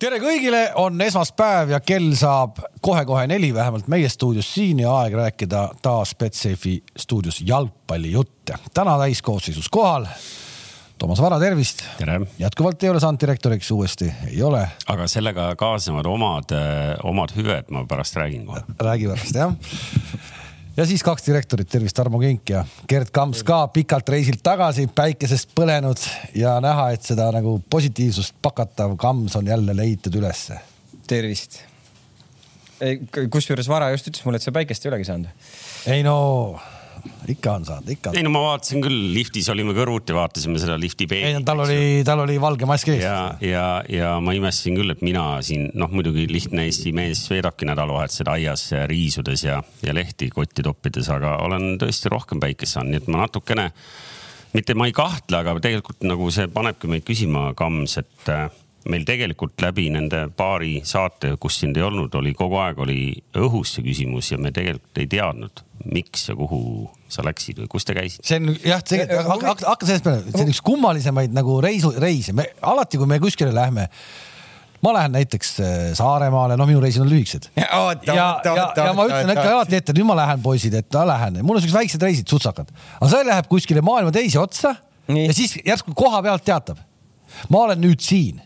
tere kõigile, on esmaspäev ja kell saab kohe-kohe neli, vähemalt meie stuudios siin ja aeg rääkida taas Betsafe stuudios jalgpallijutte. täna täiskoosseisus kohal. Toomas Vara, tervist. jätkuvalt ei ole saanud direktoriks uuesti, ei ole. aga sellega kaasnevad omad, omad hüved, ma pärast räägin kohe. räägi pärast jah ja siis kaks direktorit, tervist, Tarmo Kink ja Gerd Kamps ka pikalt reisilt tagasi, päikesest põlenud ja näha, et seda nagu positiivsust pakatav Kams on jälle leitud ülesse. tervist. kusjuures Vara just ütles mulle, et sa päikest ei olegi saanud. ei no ikka on saanud, ikka. ei no ma vaatasin küll, liftis olime kõrvuti, vaatasime seda lifti peeglit. ei no tal oli, tal oli valge mask ees. ja, ja, ja ma imestasin küll, et mina siin, noh muidugi lihtne Eesti mees veedabki nädalavahetusel aias riisudes ja, ja lehti kotti toppides, aga olen tõesti rohkem päikest saanud, nii et ma natukene, mitte ma ei kahtle, aga tegelikult nagu see panebki meid küsima, Kams, et äh, meil tegelikult läbi nende paari saate, kus sind ei olnud, oli kogu aeg oli õhus see küsimus ja me tegelikult ei teadnud miks ja kuhu sa läksid või kus te käisite? see on jah, hakka, hakka sellest peale, see on üks kummalisemaid nagu reisu, reise, me alati, kui me kuskile lähme ma lähen näiteks äh, Saaremaale, no minu reisid on lühikesed. ja, ja, ja, ja ma ütlen ikka alati ette, nüüd ma lähen, poisid, et ma lähen, mul on siuksed väiksed reisid, sutsakad, aga see läheb kuskile maailma teise otsa Nii. ja siis järsku koha pealt teatab. ma olen nüüd siin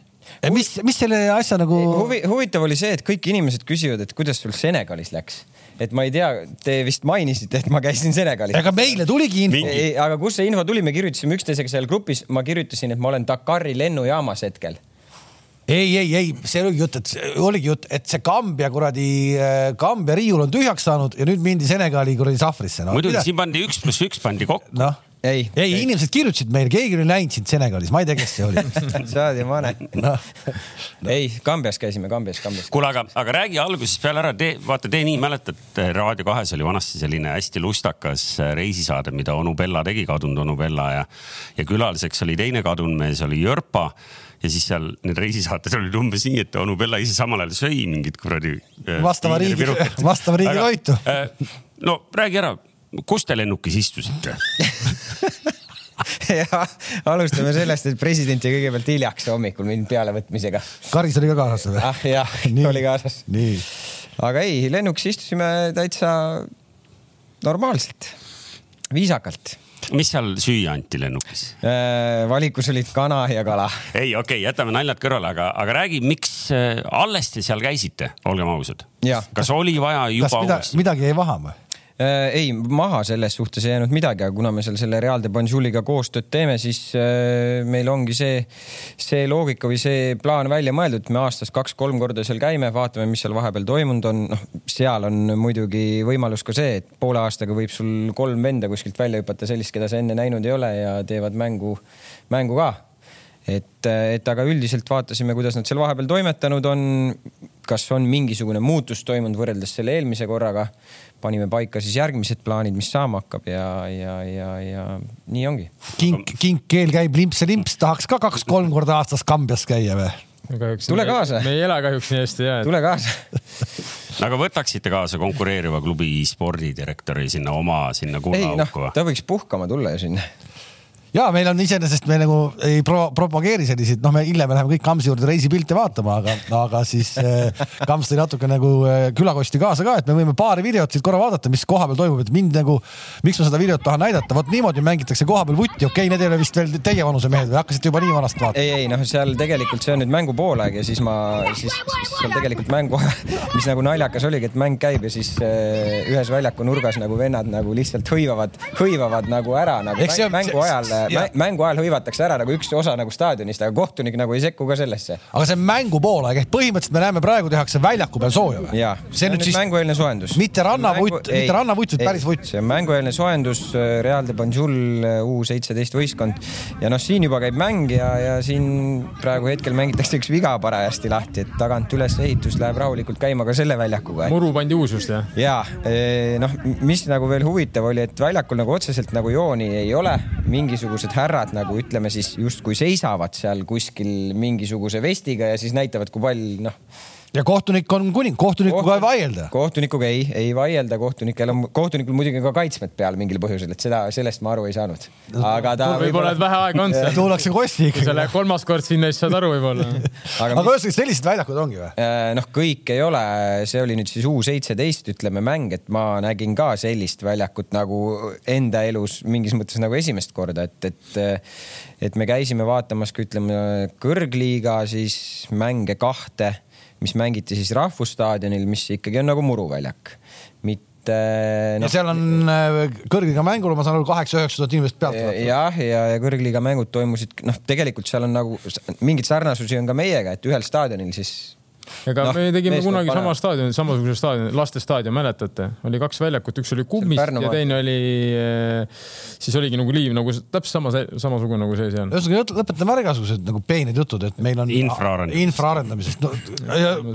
mis, mis selle asja nagu Huvi,? huvitav oli see, et kõik inimesed küsivad, et kuidas sul Senegalis läks et ma ei tea, te vist mainisite, et ma käisin Senegalis. aga meile tuligi info. aga kust see info tuli, me kirjutasime üksteisega seal grupis, ma kirjutasin, et ma olen Dakari lennujaamas hetkel ei, ei, ei, see oligi jutt, et oligi jutt, et see Kambja kuradi, äh, Kambja riiul on tühjaks saanud ja nüüd mindi Senegali kuradi sahvrisse no,. muidugi siin pandi üks pluss üks pandi kokku. noh ei, ei, ei., inimesed kirjutasid meile, keegi oli näinud sind Senegalis, ma ei tea, kes see oli Saadi Mane no.. ei, Kambjas käisime, Kambjas, Kambjas. kuule, aga, aga räägi algusest peale ära, tee, vaata, te nii mäletad, Raadio kahes oli vanasti selline hästi lustakas reisisaade, mida onu Bella tegi, kadunud onu Bella ja, ja külaliseks oli teine kadunud mees, oli Jörpa ja siis seal need reisisaated olid umbes nii, et onu Bella ise samal ajal sõi mingit kuradi. Äh, vastava riigi, vastava riigi toitu. Äh, no räägi ära kus te lennukis istusite ja alustame sellest, et president jäi kõigepealt hiljaks hommikul mind pealevõtmisega. Karis oli ka kaasas või? ah jah, oli kaasas. aga ei, lennukis istusime täitsa normaalselt, viisakalt mis seal süüa anti lennukis äh,? valikus olid kana ja kala. ei, okei okay,, jätame naljad kõrvale, aga, aga räägi, miks äh, alles te seal käisite, olgem ausad. kas oli vaja juba? kas mida, midagi jäi? Äh, ei, maha selles suhtes ei jäänud midagi, aga kuna me seal selle Real de Bonjouliga koostööd teeme, siis äh, meil ongi see, see loogika või see plaan välja mõeldud, et me aastas kaks-kolm korda seal käime, vaatame, mis seal vahepeal toimunud on. noh, seal on muidugi võimalus ka see, et poole aastaga võib sul kolm venda kuskilt välja hüpata, sellist, keda sa enne näinud ei ole ja teevad mängu, mängu ka et, et aga üldiselt vaatasime, kuidas nad seal vahepeal toimetanud on, kas on mingisugune muutus toimunud võrreldes selle eelmise korraga panime paika siis järgmised plaanid, mis saama hakkab ja, ja, ja, ja nii ongi. kink, kink, keel käib limps ja limps, tahaks ka kaks-kolm korda aastas Kambjas käia või? kahjuks. tule kaasa. me ei ela kahjuks nii hästi ja. tule kaasa aga võtaksite kaasa konkureeriva klubi spordidirektori sinna oma, sinna kullaauku no,? ta võiks puhkama tulla ju sinna ja meil on iseenesest me nagu ei pro propageeri selliseid, noh, me hiljem läheme kõik Kamsi juurde reisipilte vaatama, aga, aga siis äh, Kams tõi natuke nagu äh, külakosti kaasa ka, et me võime paari videot siit korra vaadata, mis kohapeal toimub, et mind nagu, miks ma seda videot tahan näidata, vot niimoodi mängitakse kohapeal vutti, okei okay,, need ei ole vist veel teie vanuse mehed või? Hakkasite juba nii vanast vaatama? ei, ei noh, seal tegelikult see on nüüd mängu poolaeg ja siis ma, siis, siis seal tegelikult mängu, mis nagu naljakas oligi, et mäng käib ja siis äh, ühes väljaku nurgas nagu vennad nagu lihtsalt hõivavad, hõivavad nagu ära nagu Eks mängu ajal mängu ajal hõivatakse ära nagu üks osa nagu staadionist, aga kohtunik nagu ei sekku ka sellesse. aga see on mängu poolaeg ehk põhimõtteliselt me näeme praegu tehakse väljaku peal sooja või? jaa, see on nüüd siis mängueelne soojendus. mitte rannavutt, mitte rannavutt, vaid päris vutt. see on mängueelne soojendus, Real de Banjul U seitseteist võistkond ja noh, siin juba käib mäng ja, ja siin praegu hetkel mängitakse üks viga parajasti lahti, et tagant üles ehitus läheb rahulikult käima ka selle väljakuga. muru pandi uus just jah? jaa, äh, noh, mis nagu veel huvitav oli, et väljakul nagu otseselt nagu jooni ei ole, mingisugused härrad nagu ütleme siis justkui seisavad seal kuskil mingisuguse vestiga ja siis näitavad, kui pall noh ja kohtunik on kuning, kohtunikuga Kohtun... ei vaielda. kohtunikuga ei, ei vaielda, kohtunikel on, kohtunikul muidugi ka kaitsmed peal mingil põhjusel, et seda, sellest ma aru ei saanud. aga ta võib-olla, et vähe aega on seal. tuuakse kossi ikkagi. kui sa lähed kolmas kord sinna, siis saad aru võib-olla aga ühesõnaga sellised väljakud ongi või? Äh, noh, kõik ei ole, see oli nüüd siis U seitseteist, ütleme mäng, et ma nägin ka sellist väljakut nagu enda elus mingis mõttes nagu esimest korda, et, et et me käisime vaatamas ka ütleme kõrgliiga siis mänge kahte mis mängiti siis Rahvusstaadionil, mis ikkagi on nagu muruväljak, mitte no,. ja seal on äh, kõrgliiga mängul, ma saan aru, kaheksa-üheksa tuhat inimest pealt. jah, ja, ja kõrgliiga mängud toimusid, noh, tegelikult seal on nagu mingeid sarnasusi on ka meiega, et ühel staadionil siis ega no, me tegime kunagi sama staadioni, samasuguse staadioni, lastestaadion, mäletate, oli kaks väljakut, üks oli kummist ja teine oli, eh, siis oligi nagu liiv nagu täpselt sama, samasugune nagu see seal. ühesõnaga lõpetame ära igasugused nagu peened jutud, et meil on infraarendamisest.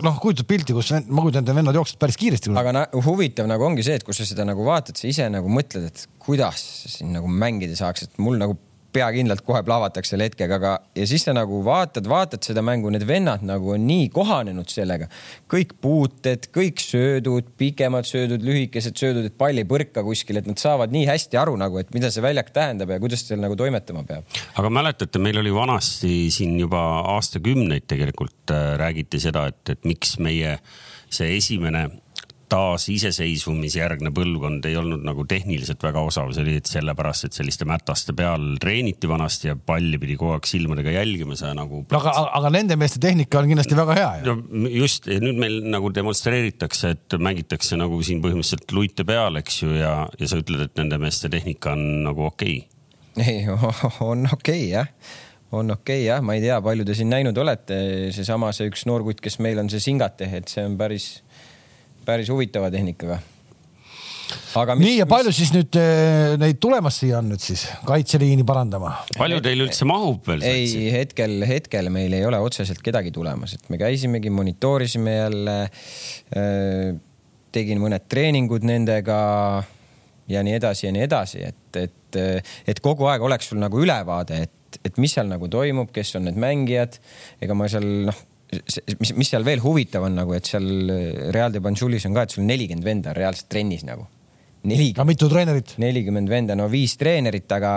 noh, kujutad pilti, kus ma kujutan ette, vennad jooksevad päris kiiresti. aga na, huvitav nagu ongi see, et kui sa seda nagu vaatad, sa ise nagu mõtled, et kuidas siin nagu mängida saaks, et mul nagu pea kindlalt kohe plahvatakse selle hetkega, aga ja siis sa nagu vaatad, vaatad seda mängu, need vennad nagu on nii kohanenud sellega. kõik puuted, kõik söödud, pikemad söödud, lühikesed söödud, et pall ei põrka kuskil, et nad saavad nii hästi aru nagu, et mida see väljak tähendab ja kuidas seal nagu toimetama peab. aga mäletate, meil oli vanasti siin juba aastakümneid tegelikult äh, räägiti seda, et, et miks meie see esimene taasiseseisvumisjärgne põlvkond ei olnud nagu tehniliselt väga osav, see oli sellepärast, et selliste mätaste peal treeniti vanasti ja palli pidi kogu aeg silmadega jälgima, sa nagu. no aga, aga nende meeste tehnika on kindlasti väga hea ju. no just, nüüd meil nagu demonstreeritakse, et mängitakse nagu siin põhimõtteliselt luite peal, eks ju, ja, ja sa ütled, et nende meeste tehnika on nagu okei okay.. ei, on okei okay, jah on okei okay, jah, ma ei tea, palju te siin näinud olete, seesama see üks noorkutt, kes meil on see Singate, et see on päris päris huvitava tehnikaga. Aga mis, nii ja palju mis... siis nüüd äh, neid tulemas siia on nüüd siis kaitseliini parandama? palju teil üldse mahub veel? ei, hetkel, hetkel meil ei ole otseselt kedagi tulemas, et me käisimegi, monitoorisime jälle äh,. tegin mõned treeningud nendega ja nii edasi ja nii edasi, et, et, et kogu aeg oleks sul nagu ülevaade, et, et mis seal nagu toimub, kes on need mängijad. ega ma seal noh, mis, mis seal veel huvitav on nagu, et seal Real de Banjulis on ka, et sul nelikümmend venda on reaalselt trennis nagu nelikümmend. mitu treenerit? nelikümmend venda, no viis treenerit, aga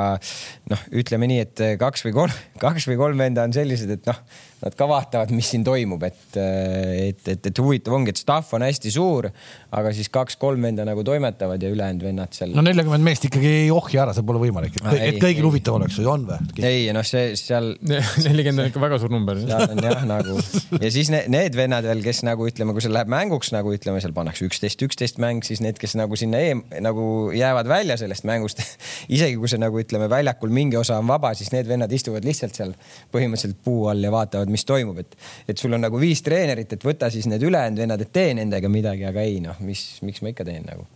noh, ütleme nii, et kaks või kolm, kaks või kolm venda on sellised, et noh, nad ka vaatavad, mis siin toimub, et, et, et, et huvitav ongi, et staff on hästi suur, aga siis kaks-kolm venda nagu toimetavad ja ülejäänud vennad seal. no nelikümmend meest ikkagi ei ohja ära, see pole võimalik, et, et kõigil huvitav oleks või on või? ei, noh, see seal. nelikümmend on ikka väga suur number. seal on jah nagu ja siis need, need vennad veel, kes nagu ütleme, kui see läheb mänguks nagu ütleme, seal pannakse üksteist, üksteist mäng, siis need, kes nagu sinna eem, nagu jäävad välja sellest mängust isegi kui see nagu ütleme, väljakul mingi osa on vaba, siis need vennad istuvad lihtsalt seal põhimõtteliselt puu all ja vaatavad mis toimub, et, et sul on nagu viis treenerit, et võta siis need ülejäänud vennad, et tee nendega midagi, aga ei noh, mis, miks ma ikka teen nagu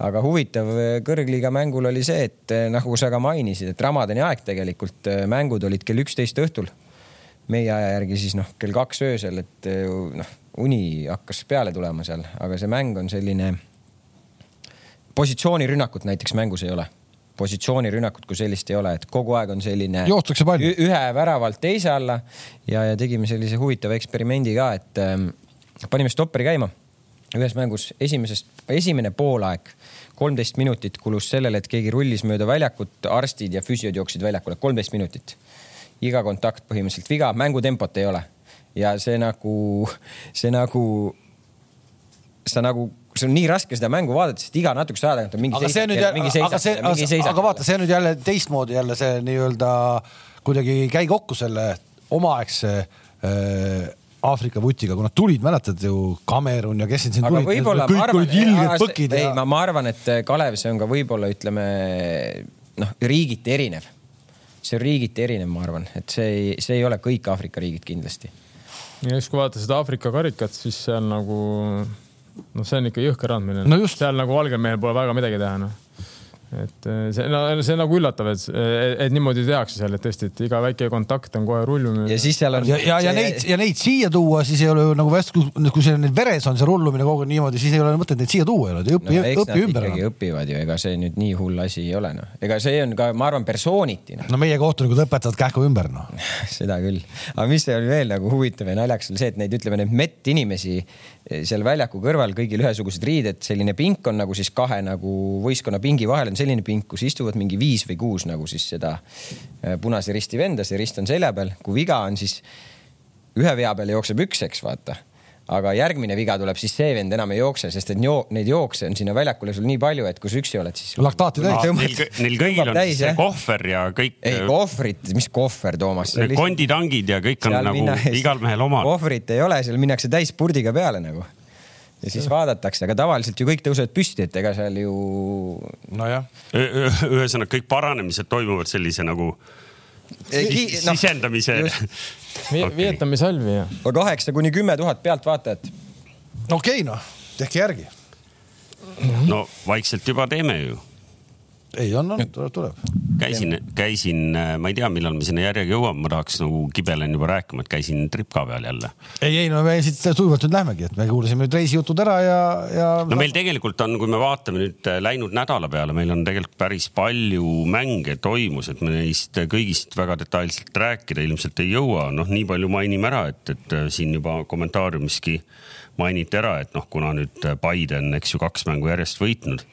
aga huvitav kõrgliiga mängul oli see, et nagu sa ka mainisid, et Ramadani aeg tegelikult mängud olid kell üksteist õhtul. meie aja järgi siis noh, kell kaks öösel, et noh, uni hakkas peale tulema seal, aga see mäng on selline. positsioonirünnakut näiteks mängus ei ole positsioonirünnakut kui sellist ei ole, et kogu aeg on selline. joostakse pall. ühe väravalt teise alla ja, ja tegime sellise huvitava eksperimendi ka, et ähm, panime stopperi käima. ühes mängus esimesest, esimene poolaeg, kolmteist minutit kulus sellele, et keegi rullis mööda väljakut, arstid ja füsiod jooksid väljakule, kolmteist minutit. iga kontakt põhimõtteliselt viga, mängutempot ei ole. ja see nagu, see nagu, sa nagu see on nii raske seda mängu vaadata, sest iga natukese aja tagant on mingi aga seisak, mingi seisak, see, mingi seisak. aga vaata, see on nüüd jälle teistmoodi jälle see nii-öelda kuidagi ei käi kokku selle omaaegse äh, Aafrika vutiga, kui nad tulid, mäletad ju, Kamerun ja kes siin aga tulid, kõik arvan, olid ilged põkid. ei ja..., ma, ma arvan, et Kalev, see on ka võib-olla ütleme noh, riigiti erinev. see on riigiti erinev, ma arvan, et see ei, see ei ole kõik Aafrika riigid kindlasti. ja siis, kui vaadata seda Aafrika karikat, siis seal nagu noh, see on ikka jõhker andmine no. seal nagu valgel mehel pole väga midagi teha, noh. Et äh, see, no see on nagu üllatav, et, et niimoodi tehakse seal, et tõesti, et iga väike kontakt on kohe rullumine. ja siis seal on. ja, ja, ja neid ja neid siia tuua, siis ei ole ju nagu vast, kui see nüüd veres on see rullumine kogu aeg niimoodi, siis ei ole mõtet neid siia tuua ju, õpi no,, õpi ümber. õpivad ju, ega see nüüd nii hull asi ei ole noh, ega see on ka, ma arvan, persooniti no.. no meie kohtunikud õpetavad kähku ümber noh seda küll, aga mis oli veel nagu huvitav ja naljakas oli see, et neid ütleme, neid medinimesi seal väljaku kõrval kõigil ühesugused riided, selline pink on nagu siis kahe nagu võistkonna pingi vahel on selline pink, kus istuvad mingi viis või kuus nagu siis seda äh, Punase Risti venda, see rist on selja peal. kui viga on, siis ühe vea peale jookseb üks, eks vaata aga järgmine viga tuleb, siis see vend enam ei jookse, sest et joo, neid jookse on sinna väljakule sul nii palju, et kui sa üksi oled, siis. laktaati täis. Neil, neil kõigil on täis, see kohver ja kõik. ei kohvrit, mis kohver, Toomas. konditangid ja kõik on nagu minna, igal mehel omad. kohvrit ei ole, seal minnakse täis spurdiga peale nagu ja siis vaadatakse, aga tavaliselt ju kõik tõusevad püsti, et ega seal ju. nojah. ühesõnaga kõik paranemised toimuvad sellise nagu Ki no, sisendamise. okay. vietamishalvi ja. kaheksa kuni kümme tuhat pealtvaatajat. okei okay, noh, tehke järgi. no vaikselt juba teeme ju ei, on, on, tuleb, tuleb. käisin, käisin, äh, ma ei tea, millal me sinna järjega jõuame, ma tahaks nagu kibelen juba rääkima, et käisin Tripka peal jälle. ei, ei no me siit sujuvalt nüüd lähmegi, et me kuulasime nüüd reisijutud ära ja, ja. no meil tegelikult on, kui me vaatame nüüd äh, läinud nädala peale, meil on tegelikult päris palju mänge toimus, et me neist kõigist väga detailselt rääkida ilmselt ei jõua, noh, nii palju mainime ära, et, et äh, siin juba kommentaariumiski mainiti ära, et noh, kuna nüüd Biden, eks ju, kaks mängu järjest võitnud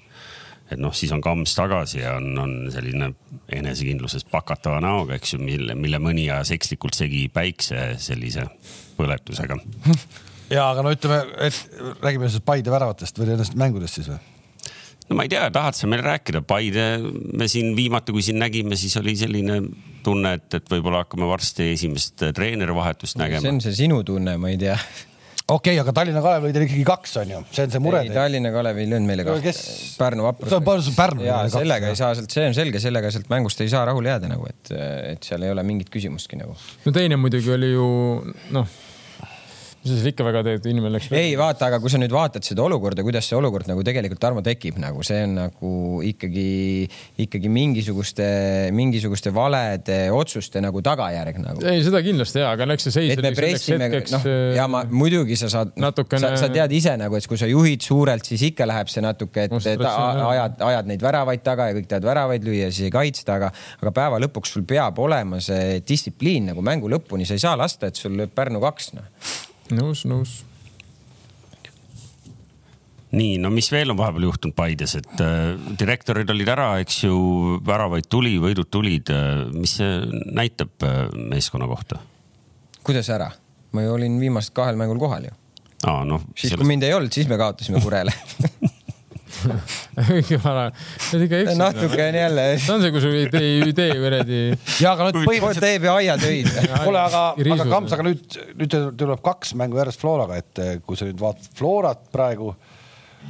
et noh, siis on kamps tagasi ja on, on selline enesekindlusest pakatava näoga, eks ju, mille, mille mõni ajas ekslikult segi päikse sellise põletusega. ja aga no ütleme, et räägime siis Paide väravatest või nendest mängudest siis või? no ma ei tea, tahad sa meil rääkida, Paide, me siin viimati, kui siin nägime, siis oli selline tunne, et, et võib-olla hakkame varsti esimest treenerivahetust nägema. see on see sinu tunne, ma ei tea okei okay,, aga Tallinna Kalev lõi teil ikkagi kaks, on ju, see on see mure. Tallinna Kalev ei löönud meile kahte kes.... Pärnu vaprus. see on Pärnu. ja sellega kaks, ei saa sealt, see on selge, sellega sealt mängust ei saa rahule jääda nagu, et, et seal ei ole mingit küsimustki nagu. no teine muidugi oli ju noh mis sa seal ikka väga teed, inimene läks. ei vaata, aga kui sa nüüd vaatad seda olukorda, kuidas see olukord nagu tegelikult Tarmo tekib, nagu see on nagu ikkagi, ikkagi mingisuguste, mingisuguste valede otsuste nagu tagajärg nagu. ei, seda kindlasti ja, aga eks see seis. et me pressime, noh ja ma muidugi sa saad natukene... sa, sa tead ise nagu, et kui sa juhid suurelt, siis ikka läheb see natuke, et no, ta, ajad, ajad neid väravaid taga ja kõik tahavad väravaid lüüa, siis ei kaitsta, aga, aga päeva lõpuks sul peab olema see distsipliin nagu mängu lõpuni, sa ei saa lasta, et sul lööb Pärnu kaks noh nõus, nõus. nii, no mis veel on vahepeal juhtunud Paides, et äh, direktorid olid ära, eks ju, väravaid tuli, võidud tulid äh,. mis see näitab äh, meeskonna kohta? kuidas ära? ma ju olin viimased kahel mängul kohal ju. aa, noh. siis sellest... kui mind ei olnud, siis me kaotasime Kurele õige vana. natuke on jälle. see on see, kui sul idee, idee kuradi. ja aga nüüd põhimõtteliselt. teeb ju aiatöid. kuule, aga, aga Kams, aga nüüd, nüüd tuleb kaks mängu järjest Floraga, et eh, kui sa nüüd vaatad Florat praegu.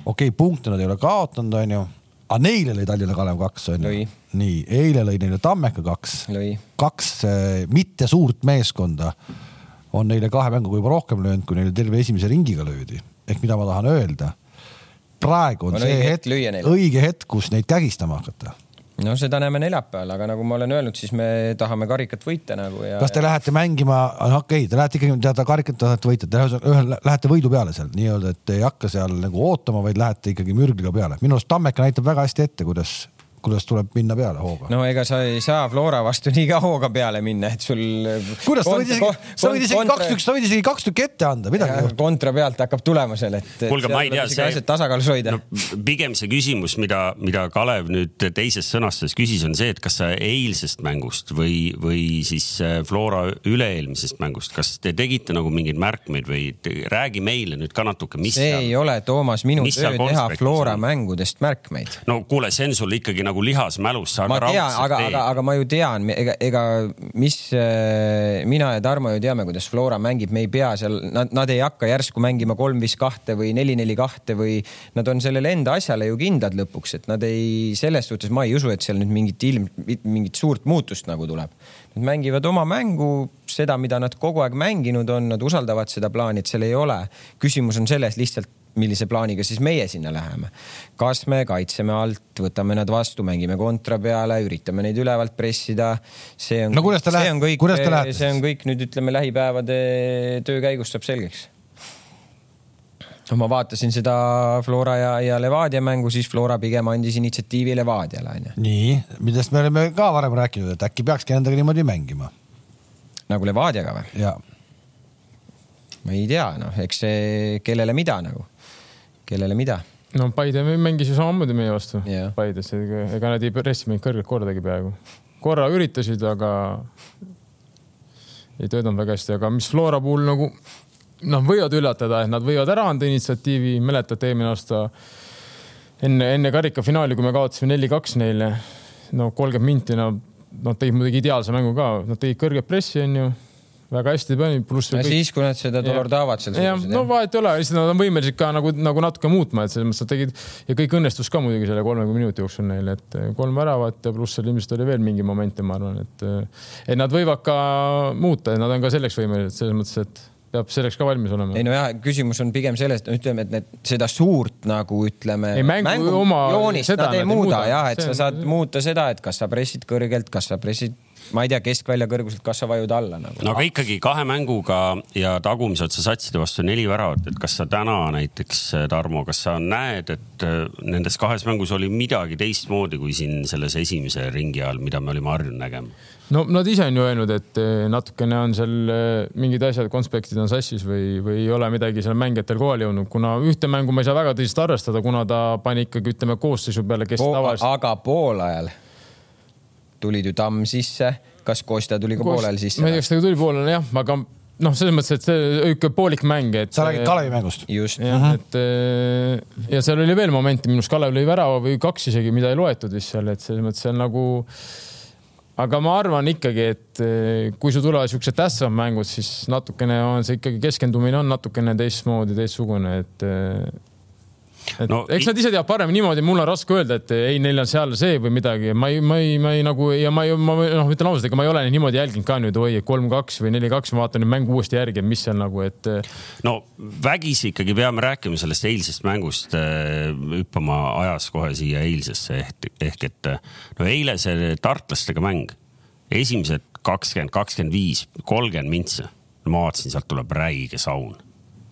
okei okay,, punkte nad ei ole kaotanud, onju. aga neile lõi Tallinna Kalev kaks, onju. nii, eile lõi neile Tammeka kaks. kaks eh, mitte suurt meeskonda on neile kahe mänguga juba rohkem löönud, kui neile terve esimese ringiga löödi. ehk mida ma tahan öelda praegu on, on see hetk, õige hetk, kus neid kägistama hakata no seda näeme neljapäeval, aga nagu ma olen öelnud, siis me tahame karikat võita nagu ja. kas te lähete mängima, okei okay,, te lähete ikkagi teada karikat tahate võita, te lähete võidu peale seal nii-öelda, et ei hakka seal nagu ootama, vaid lähete ikkagi mürgliga peale. minu arust Tammeka näitab väga hästi ette, kuidas kuidas tuleb minna peale hooga. no ega sa ei saa Flora vastu nii ka hooga peale minna, et sul. kuidas sa võid isegi, sa võid isegi kaks tükki, sa võid isegi kaks tükki ette anda, midagi ei juhtu. kontra pealt hakkab tulema seal, et. kuulge, ma ei tea, see. tasakaalus hoida no,. pigem see küsimus, mida, mida Kalev nüüd teises sõnastuses küsis, on see, et kas sa eilsest mängust või, või siis äh, Flora üle-eelmisest mängust, kas te tegite nagu mingeid märkmeid või te, räägi meile nüüd ka natuke, mis. see seal, ei ole, Toomas, minu töö teha Flora mängudest märkmeid. no kuule, see on sul ikkagi nagu lihas mälus. ma tean, aga, aga, aga ma ju tean, ega, ega mis äh, mina ja Tarmo ju teame, kuidas Flora mängib, me ei pea seal, nad, nad ei hakka järsku mängima kolm, viis, kahte või neli, neli, kahte või nad on sellele enda asjale ju kindlad lõpuks, et nad ei, selles suhtes ma ei usu, et seal nüüd mingit ilm, mingit suurt muutust nagu tuleb. Nad mängivad oma mängu, seda, mida nad kogu aeg mänginud on, nad usaldavad seda plaani, et seal ei ole. küsimus on selles lihtsalt millise plaaniga siis meie sinna läheme. kas me kaitseme alt, võtame nad vastu, mängime kontra peale, üritame neid ülevalt pressida. see on, no te lähete, kuidas te lähete? see on kõik nüüd ütleme lähipäevade töö käigus saab selgeks no ma vaatasin seda Flora ja, ja Levadia mängu, siis Flora pigem andis initsiatiivi Levadiale onju. nii, millest me oleme ka varem rääkinud, et äkki peakski endaga niimoodi mängima. nagu Levadiaga või? ma ei tea, noh, eks see kellele mida nagu, kellele mida. no Paide mängis ju samamoodi meie vastu yeah. Paides, ega nad ei pressi meid kõrgelt kordagi peaaegu. korra üritasid, aga ei töötanud väga hästi, aga mis Flora puhul nagu noh, võivad üllatada, et nad võivad ära anda initsiatiivi, mäletate eelmine aasta enne, enne karikafinaali, kui me kaotasime neli-kaks neile, no kolmkümmend minti, nad, nad tegid muidugi ideaalse mängu ka, nad tegid kõrget pressi, onju väga hästi pani, pluss. no siis, kui nad seda Dolordavat seal. jah, no vahet ei ole, lihtsalt nad on võimelised ka nagu, nagu natuke muutma, et selles mõttes nad tegid ja kõik õnnestus ka muidugi selle kolmekümne minuti jooksul neil, et eh, kolm väravat ja pluss seal ilmselt oli veel mingi momente, ma arvan, et, eh, et nad võivad ka muuta, et nad on ka selleks võimelised selles mõttes, et peab selleks ka valmis olema. ei nojah, küsimus on pigem selles, et ütleme, et need, seda suurt nagu ütleme. ei mängu, mängu oma. joonist nad ei muuda jah, et sa saad muuta seda, et kas sa pressid kõrgelt, kas sa pressid ma ei tea, keskvälja kõrguselt, kas sa vajud alla nagu. no aga ikkagi kahe mänguga ja tagumise otsa satside vastu neli väravat, et kas sa täna näiteks, Tarmo, kas sa näed, et äh, nendes kahes mängus oli midagi teistmoodi kui siin selles esimese ringi ajal, mida me olime harjunud nägema? no nad ise on ju öelnud, et äh, natukene on seal äh, mingid asjad, konspektid on sassis või, või ei ole midagi seal mängijatel kohale jõudnud, kuna ühte mängu ma ei saa väga tõsiselt arvestada, kuna ta pani ikkagi, ütleme koosseisu peale, kes po tavaliselt. aga poolajal tulid ju Tamm sisse, kas Kostja tuli ka Kost... poolel sisse? ma ei tea, kas ta tuli poolele jah, aga noh, selles mõttes, et see ikka poolik mäng, et. sa räägid Kalevi mängust? just. jah uh, -huh. et eh, ja seal oli veel momente, minu arust Kalev lõi värava või kaks isegi, mida ei loetud vist seal, et selles mõttes see on nagu. aga ma arvan ikkagi, et eh, kui sul tulevad siuksed tähtsamad mängud, siis natukene on see ikkagi keskendumine on natukene teistmoodi, teistsugune, et eh, et no, eks nad ise teavad paremini niimoodi, mul on raske öelda, et ei, neil on seal see või midagi, ma ei, ma ei, ma ei nagu ja ma ei, ma noh, ütlen ausalt, ega ma ei ole niimoodi jälginud ka nüüd, oi, kolm-kaks või neli-kaks, ma vaatan nüüd mängu uuesti järgi, mis seal nagu, et. no vägisi ikkagi peame rääkima sellest eilsest mängust, äh, hüppama ajas kohe siia eilsesse ehk, ehk et no eile see tartlastega mäng, esimesed kakskümmend, kakskümmend viis, kolmkümmend mintse, ma vaatasin, sealt tuleb räige saun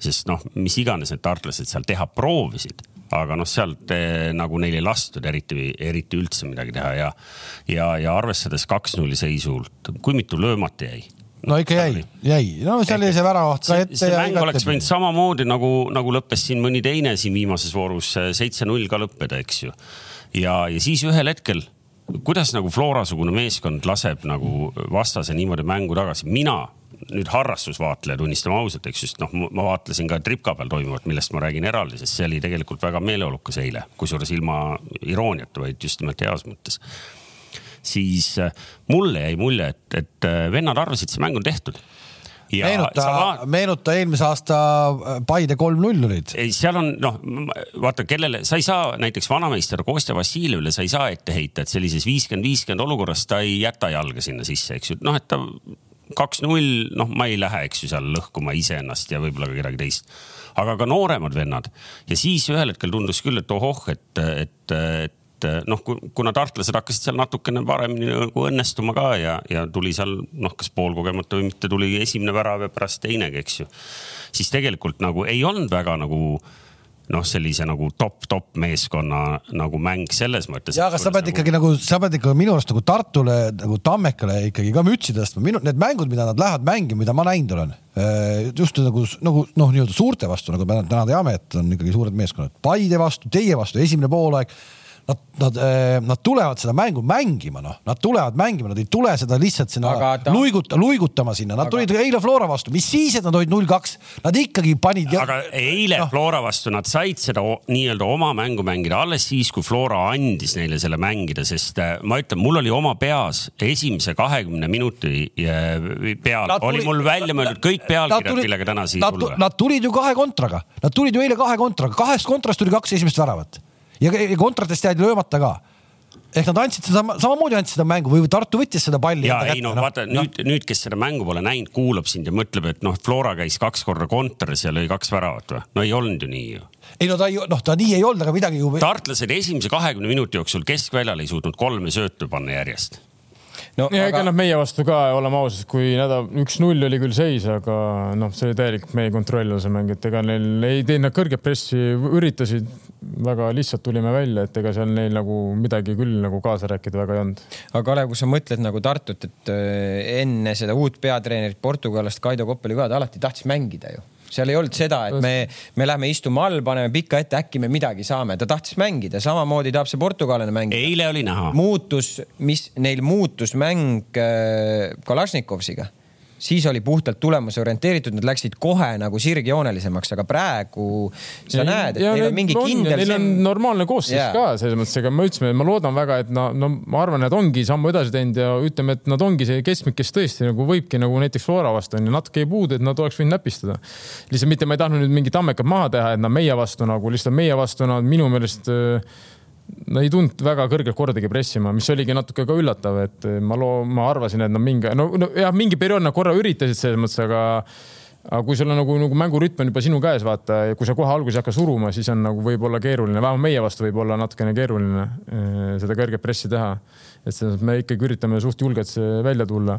sest noh, mis iganes need tartlased seal teha proovisid, aga noh, sealt eh, nagu neil ei lastud eriti, eriti üldse midagi teha ja, ja, ja arvestades kaks-nulli seisult, kui mitu löömata jäi? no ikka jäi, jäi, no seal jäi see väravaht ka ette. see mäng oleks võinud samamoodi nagu, nagu lõppes siin mõni teine siin viimases voorus seitse-null ka lõppeda, eks ju. ja, ja siis ühel hetkel kuidas nagu Flora-sugune meeskond laseb nagu vastase niimoodi mängu tagasi, mina nüüd harrastusvaatleja, tunnistame ausalt, eks just noh, ma vaatlesin ka tripka peal toimuvat, millest ma räägin eraldi, sest see oli tegelikult väga meeleolukas eile, kusjuures ilma irooniata, vaid just nimelt heas mõttes. siis äh, mulle jäi mulje, et, et äh, vennad arvasid, see mäng on tehtud Ja meenuta vaat..., meenuta eelmise aasta äh, Paide kolm-null olid. ei, seal on noh, vaata, kellele, sa ei saa näiteks vanameister Kostja Vassiljevile, sa ei saa ette heita, et sellises viiskümmend, viiskümmend olukorras ta ei jäta jalga sinna sisse, eks ju, noh, et ta kaks-null, noh, ma ei lähe, eks ju, seal lõhkuma iseennast ja võib-olla ka kedagi teist. aga ka nooremad vennad ja siis ühel hetkel tundus küll, et ohoh, et, et, et noh, kuna tartlased hakkasid seal natukene paremini nagu õnnestuma ka ja, ja tuli seal noh, kas poolkogemata või mitte, tuli esimene värav ja pärast teinegi, eks ju. siis tegelikult nagu ei olnud väga nagu noh, sellise nagu top-top meeskonna nagu mäng selles mõttes. ja, aga sa pead nagu... ikkagi nagu, sa pead ikka minu arust nagu Tartule nagu Tammekale ikkagi ka mütsi tõstma, minu need mängud, mida nad lähevad mängima, mida ma näinud olen. Eh, just nagu, nagu noh, nii-öelda suurte vastu, nagu me täna teame, et on ikkagi suured meeskonnad. Paide vastu, teie vastu, esimene poolaeg nad, nad, eh, nad tulevad seda mängu mängima, noh, nad tulevad mängima, nad ei tule seda lihtsalt sinna ta... luiguta, luigutama sinna, nad aga... tulid eile Flora vastu, mis siis, et nad olid null kaks, nad ikkagi panid. aga eile no. Flora vastu nad said seda nii-öelda oma mängu mängida alles siis, kui Flora andis neile selle mängida, sest äh, ma ütlen, mul oli oma peas esimese kahekümne minuti äh, peal. Nad oli tuli... mul välja mõeldud kõik pealkirjad, millega täna siia tulla. Nad tulid ju kahe kontraga, nad tulid ju eile kahe kontraga, kahest kontrast tuli kaks esimest väravat ja kontratest jäid löömata ka ehk nad andsid seda, samamoodi andsid seda mängu või Tartu võttis seda palli. ja ei no noh. vaata no. nüüd, nüüd, kes seda mängu pole näinud, kuulab sind ja mõtleb, et noh, Flora käis kaks korda kontoris ja lõi kaks väravat või? no ei olnud ju nii ju. ei no ta ei, noh, ta nii ei olnud, aga midagi ju. tartlased esimese kahekümne minuti jooksul keskväljal ei suutnud kolme söötu panna järjest no ja aga... ega noh, meie vastu ka, oleme ausad, kui nädal üks-null oli küll seis, aga noh, see oli täielikult meie kontrolli all see mäng, et ega neil ei teinud nad kõrget pressi, üritasid, väga lihtsalt tulime välja, et ega seal neil nagu midagi küll nagu kaasa rääkida väga ei olnud. aga Kalev, kui sa mõtled nagu Tartut, et äh, enne seda uut peatreenerit Portugalast, Kaido Koppeli ka, ta alati tahtis mängida ju seal ei olnud seda, et me, me lähme istume all, paneme pikka ette, äkki me midagi saame, ta tahtis mängida, samamoodi tahab see portugallane mängida. eile oli näha. muutus, mis neil muutus mäng äh, Kalašnikovsiga siis oli puhtalt tulemuse orienteeritud, nad läksid kohe nagu sirgjoonelisemaks, aga praegu sa ja, näed, et neil on mingi on, kindel. Neil on normaalne koosseis yeah. ka selles mõttes, ega me ütlesime, ma loodan väga, et no, no ma arvan, nad ongi sammu edasi teinud ja ütleme, et nad ongi see keskmik, kes tõesti nagu võibki nagu näiteks Flora vastu on ju natuke jäi puudu, et nad oleks võinud näpistada. lihtsalt mitte, ma ei tahtnud nüüd mingit ammekat maha teha, et nad meie vastu nagu lihtsalt meie vastu nad minu meelest äh, no ei tulnud väga kõrgelt kordagi pressima, mis oligi natuke ka üllatav, et ma loo-, ma arvasin, et nad mingi, no, no jah, mingi periood nad korra üritasid selles mõttes, aga aga kui sul on nagu, nagu mängurütm on juba sinu käes, vaata, ja kui sa kohe alguses ei hakka suruma, siis on nagu võib-olla keeruline, vähemalt meie vastu võib olla natukene keeruline eh, seda kõrget pressi teha. et selles mõttes me ikkagi üritame suht julgelt välja tulla.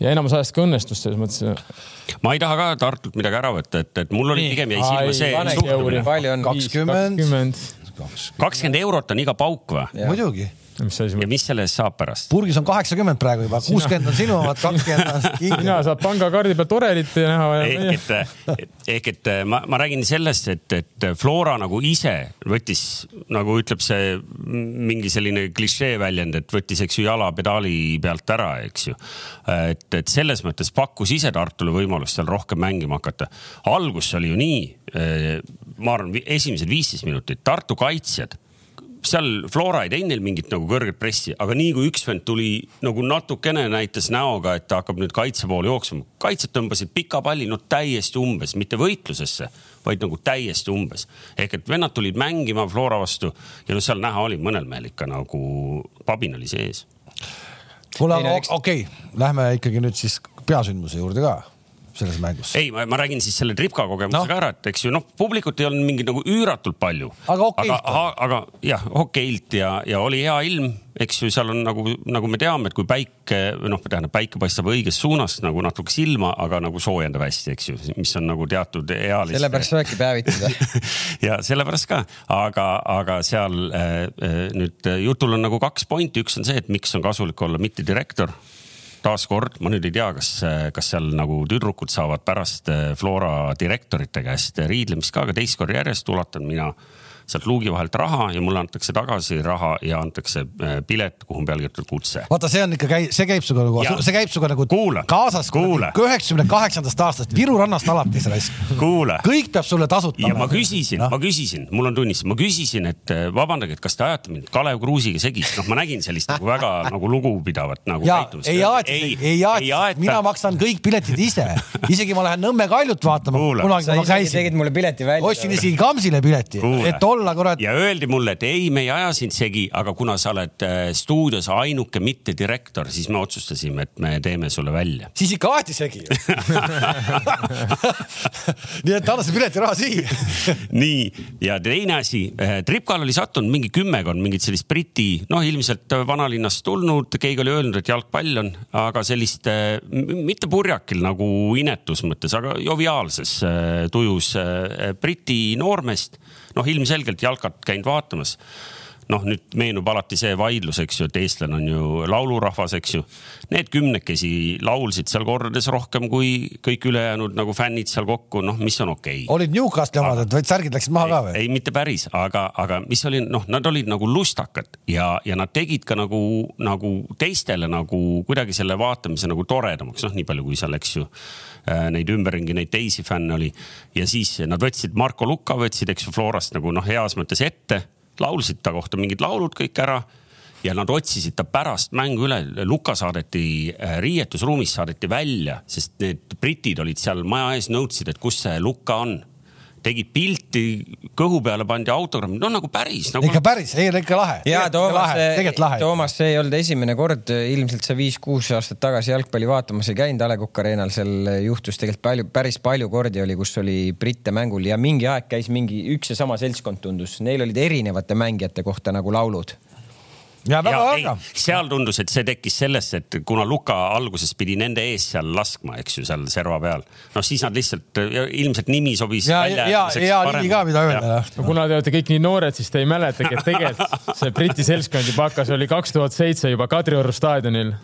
ja enamus ajast ka õnnestus selles mõttes. ma ei taha ka Tartult midagi ära võtta, et, et mul oli pigem jäi silma see. palju on? kakskümmend kakskümmend eurot on iga pauk või? muidugi mis asi? ja mis selle eest saab pärast? purgis on kaheksakümmend praegu juba, kuuskümmend on sinu omad, kakskümmend on kingi. mina saad pangakaardi pealt orelit näha. ehk et, ehk et ma, ma räägin sellest, et, et Flora nagu ise võttis, nagu ütleb see mingi selline klišee väljend, et võttis, eks ju, jala pedaali pealt ära, eks ju. et, et selles mõttes pakkus ise Tartule võimalust seal rohkem mängima hakata. algus oli ju nii, ma arvan, esimesed viisteist minutit Tartu kaitsjad seal Flora ei teinud neil mingit nagu kõrget pressi, aga nii kui üks vend tuli nagu natukene näitas näoga, et ta hakkab nüüd kaitse poole jooksma. kaitsjad tõmbasid pika palli no täiesti umbes, mitte võitlusesse, vaid nagu täiesti umbes. ehk et vennad tulid mängima Flora vastu ja no seal näha oli mõnel mehel ikka nagu pabin oli sees. kuule, aga okei okay., lähme ikkagi nüüd siis peasündmuse juurde ka selles mängus. ei, ma räägin siis selle tripka kogemusega no. ära, et eks ju noh, publikut ei olnud mingit nagu üüratult palju. aga okeilt. aga, aga jah, okeilt ja, ja oli hea ilm, eks ju, seal on nagu, nagu me teame, et kui päike noh, tähendab päike paistab õiges suunas nagu natuke silma, aga nagu soojendab hästi, eks ju, mis on nagu teatud ealiste. sellepärast saabki päevitada ja sellepärast ka, aga, aga seal äh, äh, nüüd jutul on nagu kaks pointi, üks on see, et miks on kasulik olla mitte direktor taaskord ma nüüd ei tea, kas, kas seal nagu tüdrukud saavad pärast eh, Flora direktorite käest riidlemist ka, aga teist korda järjest ulatan mina sealt luugi vahelt raha ja mulle antakse tagasi raha ja antakse äh, pilet, kuhu on peal kirjutatud kutse. vaata, see on ikka, see käib sinuga nagu, see käib sinuga nagu kuula, kaasas üheksakümne kaheksandast aastast Viru rannast alates raisk. kõik peab sulle tasuta. ja ma küsisin no., ma küsisin, mul on tunnistus, ma küsisin, et äh, vabandage, et kas te ajate mind Kalev Kruusiga segi, noh, ma nägin sellist nagu väga nagu lugupidavat nagu. ja ei aeta, ei, ei aeta, mina maksan kõik piletid ise, isegi ma lähen Nõmme Kaljut vaatama. kunagi ma käisin. tegid mulle pileti välja. ostsin isegi Kamsile pileti, et olla olla kurat. ja öeldi mulle, et ei, me ei aja sind segi, aga kuna sa oled äh, stuudios ainuke mittedirektor, siis me otsustasime, et me teeme sulle välja. siis ikka aeti segi nii et anna see piletiraha siia nii ja teine asi, äh, Tripkal oli sattunud mingi kümmekond mingit sellist Briti, noh, ilmselt vanalinnast tulnud, keegi oli öelnud, et jalgpall on, aga sellist äh, mitte purjakil nagu inetus mõttes, aga joviaalses tujus Briti noormeest noh, ilmselgelt jalkat käinud vaatamas noh, nüüd meenub alati see vaidlus, eks ju, et eestlane on ju laulurahvas, eks ju. Need kümnekesi laulsid seal kordades rohkem kui kõik ülejäänud nagu fännid seal kokku, noh, mis on okei okay.. olid Newcastli omad, et särgid läksid maha ka või? ei, mitte päris, aga, aga mis oli, noh, nad olid nagu lustakad ja, ja nad tegid ka nagu, nagu teistele nagu kuidagi selle vaatamise nagu toredamaks, noh, nii palju kui seal, eks ju Äh, neid ümberringi, neid teisi fänne oli. ja siis nad võtsid Marko Luka, võtsid, eks ju, Florast nagu noh, heas mõttes ette, laulsid ta kohta mingid laulud kõik ära ja nad otsisid ta pärast mängu üle. Luka saadeti äh, riietusruumist saadeti välja, sest need britid olid seal maja ees, nõudsid, et kus see Luka on tegid pilti, kõhu peale pandi autogramm, no nagu päris nagu.... ikka päris, ei ole ikka lahe. ja Toomas, Toomas, see ei olnud esimene kord, ilmselt sa viis-kuus aastat tagasi jalgpalli vaatamas ei käinud A Le Coq Arena'l, seal juhtus tegelikult palju, päris palju kordi oli, kus oli britte mängul ja mingi aeg käis mingi üks ja sama seltskond tundus, neil olid erinevate mängijate kohta nagu laulud ja väga väga. seal tundus, et see tekkis sellest, et kuna Luka alguses pidi nende ees seal laskma, eks ju, seal serva peal. noh, siis nad lihtsalt ilmselt nimi sobis. ja, ja, ja nimi ka, mida öelda. no kuna te olete kõik nii noored, siis te ei mäletagi, et tegelikult see Briti seltskond juba hakkas, oli kaks tuhat seitse juba Kadrioru staadionil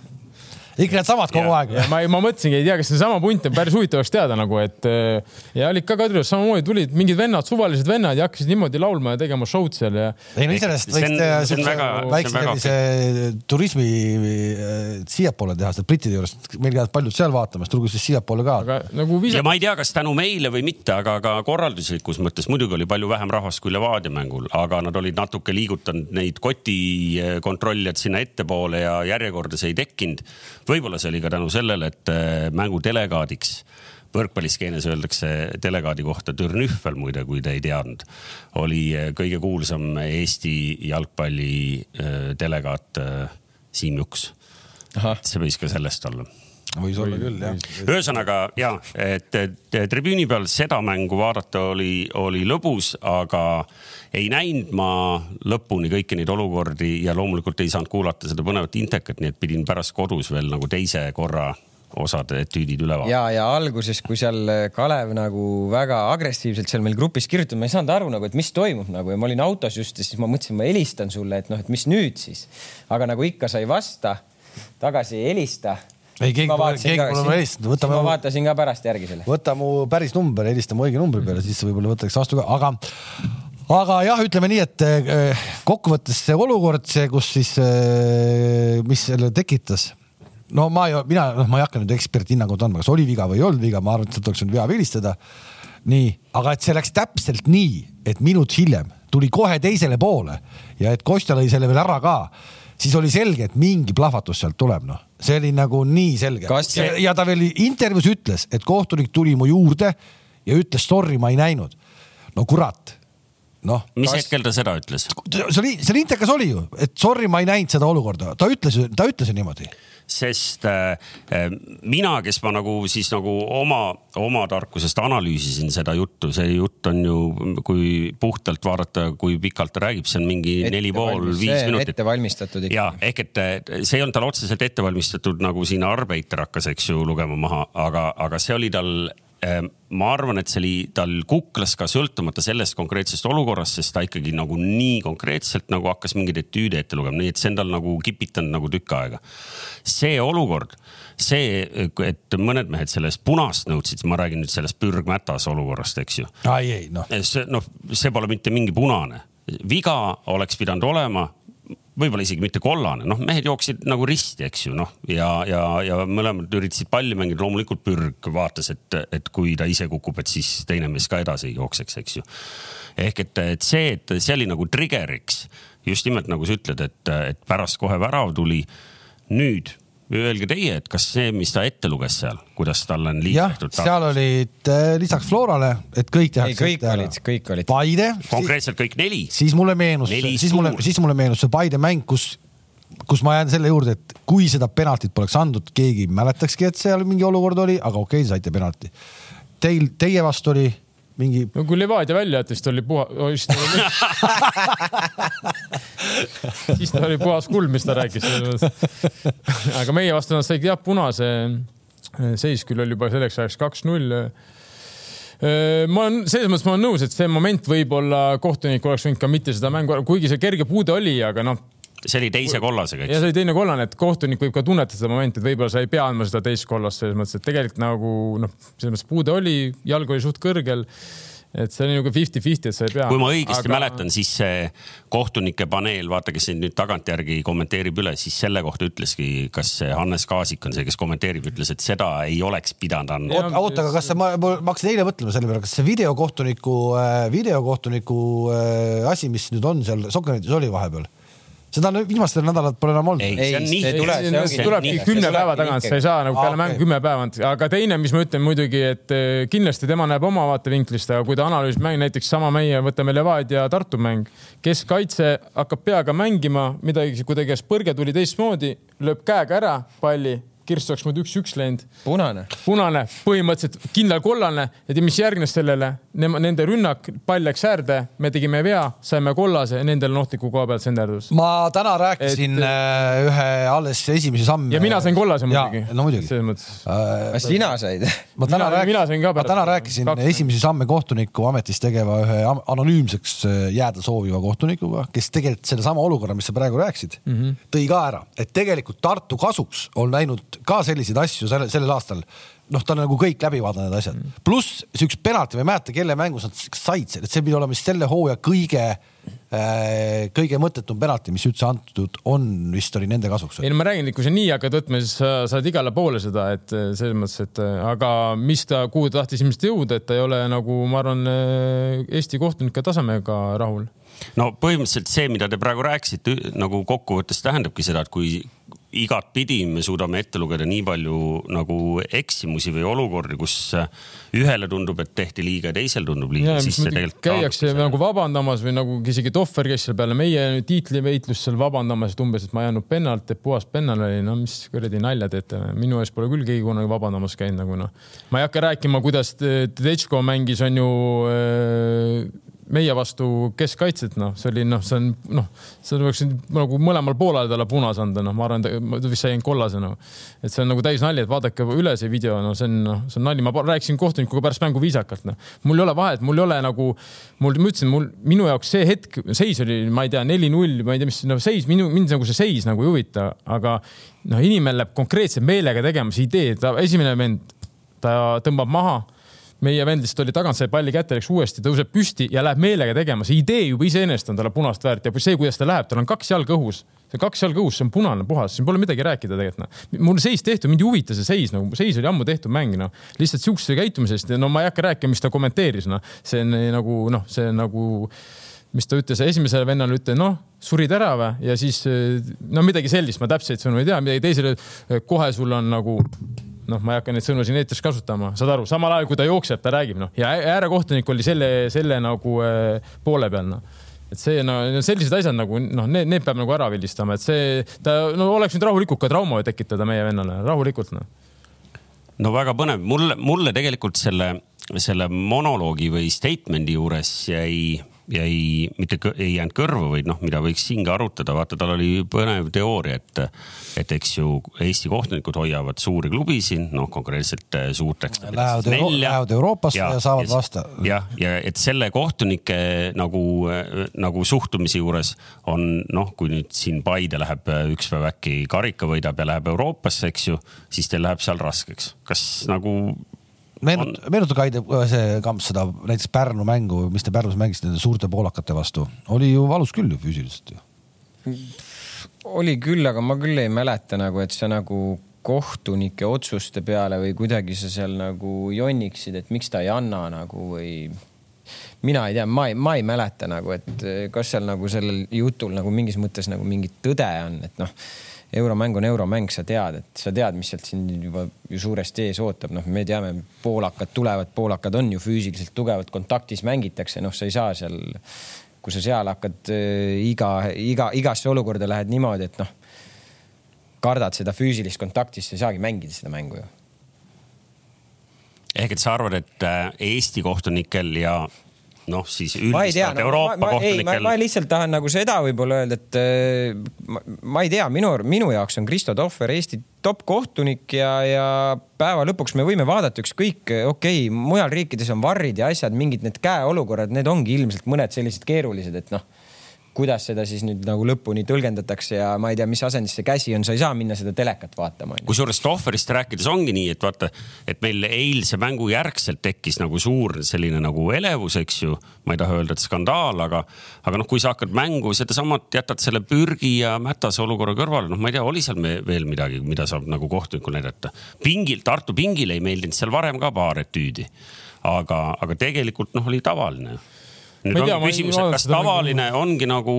ikka needsamad kogu aeg. ma, ma mõtlesingi, ei tea, kas seesama punt on päris huvitav oleks teada nagu, et äh, ja olid ka Kadriorus samamoodi tulid mingid vennad, suvalised vennad ja hakkasid niimoodi laulma ja tegema show'd seal ja. ei no iseenesest võiks teha siukse väikse sellise turismi äh, siiapoole teha, seda brittide juures, meil käivad paljud seal vaatamas, tulge siis siiapoole ka. Nagu viisa... ja ma ei tea, kas tänu meile või mitte, aga ka korralduslikus mõttes muidugi oli palju vähem rahvast kui Levadia mängul, aga nad olid natuke liigutanud neid kotikontrollijad sinna ettepoole ja järjekorda see ei tekkinud võib-olla see oli ka tänu sellele, et äh, mängu delegaadiks võrkpalliskeenes öeldakse delegaadi kohta Türnüffel muide, kui te ei teadnud, oli äh, kõige kuulsam Eesti jalgpalli äh, delegaat Siim Juks. see võis ka sellest olla võis olla küll jah. ühesõnaga ja, et tribüüni peal seda mängu vaadata oli, oli lõbus, aga ei näinud ma lõpuni kõiki neid olukordi ja loomulikult ei saanud kuulata seda põnevat intekat, nii et pidin pärast kodus veel nagu teise korra osad etüüdid üle vaatama. ja, ja alguses, kui seal Kalev nagu väga agressiivselt seal meil grupis kirjutab, ma ei saanud aru nagu, et mis toimub nagu ja ma olin autos just ja siis ma mõtlesin, ma helistan sulle, et noh, et mis nüüd siis. aga nagu ikka sa ei vasta, tagasi ei helista ei, keegi pole, keegi pole mulle helistanud, võtame. ma vaatasin ka pärast järgi selle. võta mu päris number, helista mu õige numbri peale, siis võib-olla võtaks vastu ka, aga, aga jah, ütleme nii, et eh, kokkuvõttes see olukord, see, kus siis, eh, mis selle tekitas no ma ei, mina, noh, ma ei hakka nüüd eksperthinnangut andma, kas oli viga või ei olnud viga, ma arvan, et sealt oleks võinud vea vilistada. nii, aga et see läks täpselt nii, et minut hiljem tuli kohe teisele poole ja et Kostja lõi selle veel ära ka siis oli selge, et mingi plahvatus sealt tuleb, noh, see oli nagu nii selge See... Ja, ta veel intervjuus ütles, et kohtunik tuli mu juurde ja ütles sorry, ma ei näinud. no kurat, noh. mis kas... hetkel ta seda ütles? see oli, seal intekas oli ju, et sorry, ma ei näinud seda olukorda, ta ütles, ta ütles ju niimoodi sest äh, äh, mina, kes ma nagu siis nagu oma, oma tarkusest analüüsisin seda juttu, see jutt on ju, kui puhtalt vaadata, kui pikalt ta räägib, see on mingi ette neli pool, viis minutit. ette valmistatud ikka. ja ehk et see ei olnud tal otseselt ette valmistatud, nagu siin Arbeiter hakkas, eks ju, lugema maha, aga, aga see oli tal ma arvan, et see oli tal kuklas ka sõltumata sellest konkreetsest olukorrast, sest ta ikkagi nagu nii konkreetselt nagu hakkas mingeid etüüde ette lugema, nii et see on tal nagu kipitanud nagu tükk aega. see olukord, see, et mõned mehed sellest punast nõudsid, ma räägin nüüd sellest pürgmätas olukorrast, eks ju. ai ei noh. see noh, see pole mitte mingi punane viga oleks pidanud olema võib-olla isegi mitte kollane, noh, mehed jooksid nagu risti, eks ju, noh ja, ja, ja mõlemad üritasid palli mängida, loomulikult Pürg vaatas, et, et kui ta ise kukub, et siis teine mees ka edasi jookseks, eks ju. ehk et, et see, et see oli nagu trigger'iks just nimelt nagu sa ütled, et, et pärast kohe värav tuli. nüüd Öelge teie, et kas see, mis ta ette luges seal, kuidas talle on liidetud? seal olid äh, lisaks Florale, et kõik tehakse. kõik olid, kõik olid. Paide. konkreetselt kõik neli. siis mulle meenus, siis mulle, siis mulle meenus see Paide mäng, kus, kus ma jään selle juurde, et kui seda penaltit poleks andnud, keegi ei mäletakski, et seal mingi olukord oli, aga okei okay,, saite penalti. Teil, teie vastu oli mingi. no kui Levadia välja jättis, ta oli puha-, siis ta oli siis ta oli puhas kuld, mis ta rääkis. aga meie vastu nad said jah punase. seis küll oli juba selleks ajaks kaks-null ma olen, selles mõttes ma olen nõus, et see moment võib-olla kohtunik oleks võinud ka mitte seda mängu, kuigi see kerge puude oli, aga noh, see oli teise kollasega, eks? ja see oli teine kollane, et kohtunik võib ka tunnetada seda momenti, et võib-olla sa ei pea andma seda teist kollast selles mõttes, et tegelikult nagu noh, selles mõttes puude oli, jalg oli suht kõrgel et see on nagu fifty-fifty, et sa ei pea. kui ma õigesti aga... mäletan, siis see kohtunike paneel, vaata, kes siin nüüd tagantjärgi kommenteerib üle, siis selle kohta ütleski, kas Hannes Kaasik on see, kes kommenteerib, ütles, et seda ei oleks pidanud andma. oota, oota, aga kas see, ma, ma hakkasin eile mõtlema selle peale, kas see videokohtuniku, videokohtuniku äh, asi, mis nüüd on seal Sokkernetiis oli vahepeal seda viimastel nädalatel pole enam olnud. ei, see tuleb, see tulebki kümne päeva tagant, sa ei saa nagu peale mängu kümme päeva, aga teine, mis ma ütlen muidugi, et eh, kindlasti tema näeb oma vaatevinklist, aga kui ta analüüsib mängu, näiteks sama meie, võtame Levadia Tartu mäng, keskkaitse hakkab peaga mängima midagi, kuidagi põrge tuli teistmoodi, lööb käega ära palli Kirst oleks muidu üks-üks läinud. punane. punane, põhimõtteliselt kindral kollane ja mis järgnes sellele, nende rünnak, pall läks äärde, me tegime vea, saime kollase, nendel on ohtliku koha pealt senderdus. ma täna rääkisin et... Äh, ühe alles esimesi samme. ja mina sain kollase muidugi. no muidugi. selles mõttes äh,. sina said? ma täna rääkisin, ma täna rääkisin esimesi samme kohtuniku ametis tegeva ühe anonüümseks äh, jääda sooviva kohtunikuga, kes tegelikult sellesama olukorra, mis sa praegu rääkisid mm, -hmm. tõi ka ära, et tegelikult Tartu kasuks on läinud ka selliseid asju selle, sellel aastal. noh, ta on nagu kõik läbi vaadanud need asjad, pluss siukest penalti, ma ei mäleta, kelle mängus nad said selle, et see pidi olema siis selle hooaja kõige äh, kõige mõttetum penalti, mis üldse antud on, vist oli nende kasuks. ei no ma räägin, et kui sa nii hakkad võtma, siis sa saad igale poole seda, et äh, selles mõttes, et äh, aga mis ta, kuhu ta tahtis ilmselt jõuda, et ta ei ole nagu ma arvan, Eesti kohtunike tasemega rahul no põhimõtteliselt see, mida te praegu rääkisite, nagu kokkuvõttes tähendabki seda, et kui igatpidi me suudame ette lugeda nii palju nagu eksimusi või olukordi, kus ühele tundub, et tehti liiga ja teisele tundub liiga. käiakse nagu vabandamas või nagu isegi Tohver, kes seal peale meie tiitliveitlust seal vabandamas, et umbes, et ma ei andnud pennalt, et puhas pennal oli, no mis kuradi nalja teete, minu eest pole küll keegi kunagi vabandamas käinud nagu noh. ma ei hakka rääkima, kuidas Tedesco mängis, on ju äh, meie vastu keskkaitset, noh, see oli noh, see on noh, see oleks nagu mõlemal poolel talle punase anda, noh, ma arvan, ta vist sai ainult kollase noh. et see on nagu täis nali, et vaadake üle see video, no see on noh, see on nali, ma rääkisin kohtunikuga pärast mängu viisakalt, noh. mul ei ole vahet, mul ei ole nagu, mul, ma ütlesin, mul, minu jaoks see hetk, seis oli, ma ei tea, neli-null, ma ei tea, mis no, seis, minu, mind nagu see seis nagu ei huvita, aga noh, inimene läheb konkreetselt meelega tegema, see idee, ta esimene vend, ta tõmbab maha meie vend lihtsalt oli tagant, sai palli kätte, läks uuesti, tõuseb püsti ja läheb meelega tegema. see idee juba iseenesest on talle punast väärt ja see, kuidas ta läheb, tal on kaks jalga õhus, see kaks jalga õhus, see on punane puhas, siin pole midagi rääkida tegelikult noh. mul seis tehtud, mind ei huvita see seis nagu, seis oli ammu tehtud mäng noh, lihtsalt siukse käitumisest ja no ma ei hakka rääkima, mis ta kommenteeris noh, see on nagu noh, see nagu mis ta ütles esimesele vennale, ütles noh, surid ära või ja siis no midagi sellist, ma täpseid sõnu ei tea, midagi teisele, kohe sul on nagu noh, ma ei hakka neid sõnu siin eetris kasutama, saad aru, samal ajal kui ta jookseb, ta räägib noh ja äärekohtunik oli selle, selle nagu äh, poole peal noh et see no sellised asjad nagu noh, need, need peab nagu ära vildistama, et see, ta no oleks võinud rahulikult ka trauma tekitada meie vennale, rahulikult noh. no väga põnev, mulle, mulle tegelikult selle, selle monoloogi või statement'i juures jäi jäi, mitte ei jäänud kõrvu, vaid noh, mida võiks siin ka arutada, vaata, tal oli põnev teooria, et, et eks ju Eesti kohtunikud hoiavad suuri klubisid, noh, konkreetselt äh, suurteks. Lähevad, Euro lähevad Euroopasse ja, ja saavad vastu. jah, ja et selle kohtunike nagu, äh, nagu suhtumise juures on noh, kui nüüd siin Paide läheb äh, üks päev äkki karika võidab ja läheb Euroopasse, eks ju, siis teil läheb seal raskeks. kas nagu meenut-, meenutage Aide see Kamps seda näiteks Pärnu mängu, mis te Pärnus mängisite nende suurte poolakate vastu, oli ju valus küll ju füüsiliselt ju. oli küll, aga ma küll ei mäleta nagu, et sa nagu kohtunike otsuste peale või kuidagi sa seal nagu jonniksid, et miks ta ei anna nagu või mina ei tea, ma ei, ma ei mäleta nagu, et kas seal nagu sellel jutul nagu mingis mõttes nagu mingit tõde on, et noh euromäng on euromäng, sa tead, et sa tead, mis sealt sind juba ju suuresti ees ootab, noh, me teame, poolakad tulevad, poolakad on ju füüsiliselt tugevad, kontaktis mängitakse, noh, sa ei saa seal, kui sa seal hakkad äh, iga, iga, igasse olukorda lähed niimoodi, et noh, kardad seda füüsilist kontakti, siis sa ei saagi mängida seda mängu ju. ehk et sa arvad, et äh, Eesti kohtunikel ja noh, siis üldiselt Euroopa ma, ma, kohtunikel. ma lihtsalt tahan nagu seda võib-olla öelda, et äh, ma, ma ei tea, minu, minu jaoks on Kristo Tohver Eesti top kohtunik ja, ja päeva lõpuks me võime vaadata ükskõik, okei okay,, mujal riikides on varrid ja asjad, mingid need käeolukorrad, need ongi ilmselt mõned sellised keerulised, et noh kuidas seda siis nüüd nagu lõpuni tõlgendatakse ja ma ei tea, mis asendis see käsi on, sa ei saa minna seda telekat vaatama. kusjuures Tohverist rääkides ongi nii, et vaata, et meil eilse mängu järgselt tekkis nagu suur selline nagu elevus, eks ju. ma ei taha öelda, et skandaal, aga, aga noh, kui sa hakkad mängu sedasamat, jätad selle pürgi ja mätase olukorra kõrvale, noh, ma ei tea, oli seal veel midagi, mida saab nagu kohtunikul näidata. pingil, Tartu pingil ei meeldinud seal varem ka paar etüüdi. aga, aga tegelikult noh, oli tavaline nüüd ongi küsimus, et kas tavaline mängu... ongi nagu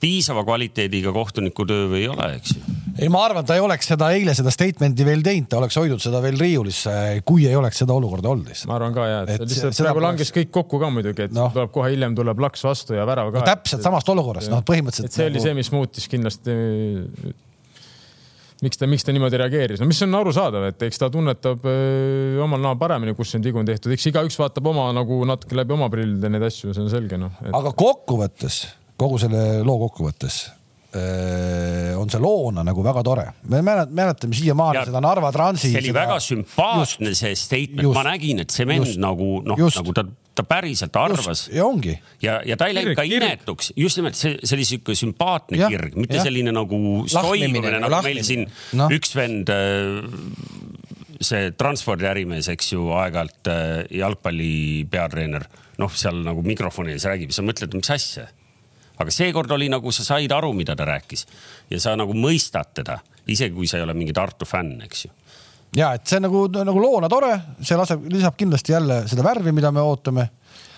piisava kvaliteediga kohtuniku töö või ei ole, eks ju. ei, ma arvan, ta ei oleks seda eile seda statement'i veel teinud, ta oleks hoidnud seda veel riiulisse, kui ei oleks seda olukorda olnud lihtsalt. ma arvan ka ja, et, et lihtsalt praegu langes kõik kokku ka muidugi, et no. tuleb kohe hiljem tuleb laks vastu ja värav ka no,. täpselt samast olukorrast, noh, põhimõtteliselt. see oli nagu... see, mis muutis kindlasti miks ta, miks ta niimoodi reageeris, no mis on arusaadav, et eks ta tunnetab öö, omal näol paremini, kus on vigu on tehtud, eks igaüks vaatab oma nagu natuke läbi oma prillide neid asju, see on selge noh et.... aga kokkuvõttes, kogu selle loo kokkuvõttes on see loona nagu väga tore. me mäletame siiamaani seda Narva Transi. see oli seda... väga sümpaatne just, see statement, ma nägin, et see vend nagu noh, nagu ta ta päriselt arvas. ja ongi. ja, ja ta ei läinud ka inetuks, just nimelt see, see oli sihuke sümpaatne ja, kirg, mitte ja. selline nagu soimumine, nagu meil siin no. üks vend äh, see transpordiärimees, eks ju, aeg-ajalt äh, jalgpalli peatreener, noh, seal nagu mikrofoni ees räägib, sa mõtled, mis asja. aga seekord oli nagu sa said aru, mida ta rääkis ja sa nagu mõistad teda, isegi kui sa ei ole mingi Tartu fänn, eks ju ja et see nagu, nagu loona tore, see laseb, lisab kindlasti jälle seda värvi, mida me ootame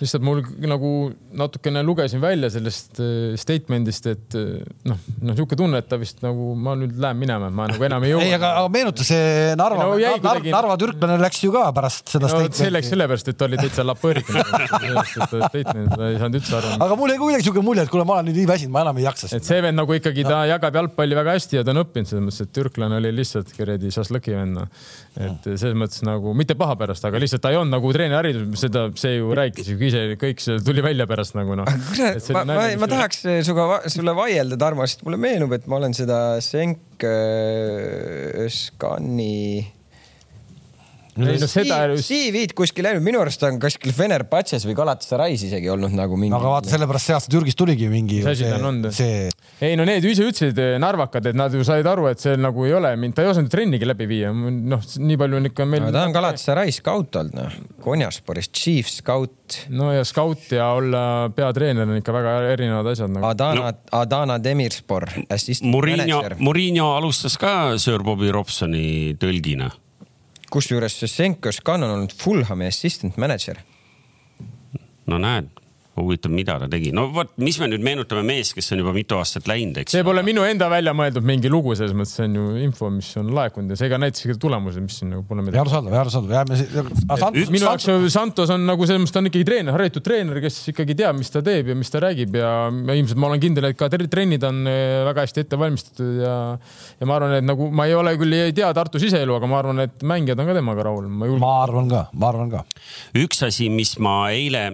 lihtsalt mul nagu natukene lugesin välja sellest äh, statement'ist, et äh, noh, noh niisugune tunne, et ta vist nagu ma nüüd lähen minema, ma nagu enam ei jõua. ei, aga, aga meenuta see Narva no,, Narva, kuidagi... Narva türklane läks ju ka pärast seda no, statement'i. see läks sellepärast, et ta oli täitsa lapõõritud statement, ta ei saanud üldse aru. aga mul jäi kuidagi niisugune mulje, et kuule, ma olen nüüd nii väsinud, ma enam ei jaksa. et see vend nagu ikkagi, ta jagab jalgpalli väga hästi ja ta on õppinud selles mõttes, et türklane oli lihtsalt kuradi šašlõki vend. Noh. et selles mõttes nagu mitte paha pärast, aga lihtsalt ta ei olnud nagu treeneriharidus, seda, see ju rääkis ju ise kõik see tuli välja pärast nagu noh. kurat, ma, ma, ma tahaks suga, sulle vaielda, Tarmo, sest mulle meenub, et ma olen seda Senk äh, Skani ei no seda. CV-d kuskil läinud, minu arust on kuskil Fenerbahce's või Galatasaray's isegi olnud nagu mingi. aga vaata, sellepärast see aasta Türgis tuligi mingi. mis asi ta on olnud? See... ei no need ise ütlesid, eh, narvakad, et nad ju said aru, et see nagu ei ole mind, ta ei osanud trennigi läbi viia. noh, nii palju on ikka meil. ta on Galatasaray scout olnud, noh. Konjasporis chief scout. no ja scout ja olla peatreener on ikka väga erinevad asjad nagu. Adana no., Adana Demirspor, assistant manager. Murillo alustas ka Sir Bobby Robsoni tõlgina kusjuures Senko Skan on olnud Fulhami assistant manager. no näed huvitav, mida ta tegi. no vot, mis me nüüd meenutame meest, kes on juba mitu aastat läinud, eks. see pole minu enda välja mõeldud mingi lugu, selles mõttes see on ju info, mis on laekunud ja see ka näitas ka tulemusi, mis siin nagu pole midagi. arusaadav, arusaadav, jääme siin. minu jaoks Santos on nagu selles mõttes, ta on ikkagi treener, harjutud treener, kes ikkagi teab, mis ta teeb ja mis ta räägib ja ilmselt ma olen kindel, et ka trennid on eh, väga hästi ette valmistatud ja ja ma arvan, et nagu ma ei ole küll, ei tea Tartu siseelu, aga ma arvan, et mängijad on ka temaga rahul. ma arvan ka, ma arvan ka. üks asi, mis ma eile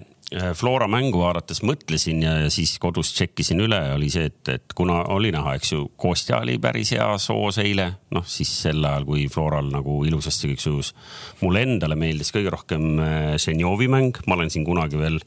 Flora mängu vaadates mõtlesin ja siis kodus tšekkisin üle, oli see, et, et kuna oli näha, eks ju, Kostja oli päris hea soos eile, noh siis sel ajal, kui Floral nagu ilusasti kõik sujus. mulle endale meeldis kõige rohkem Ženjovi äh, mäng, ma olen siin kunagi veel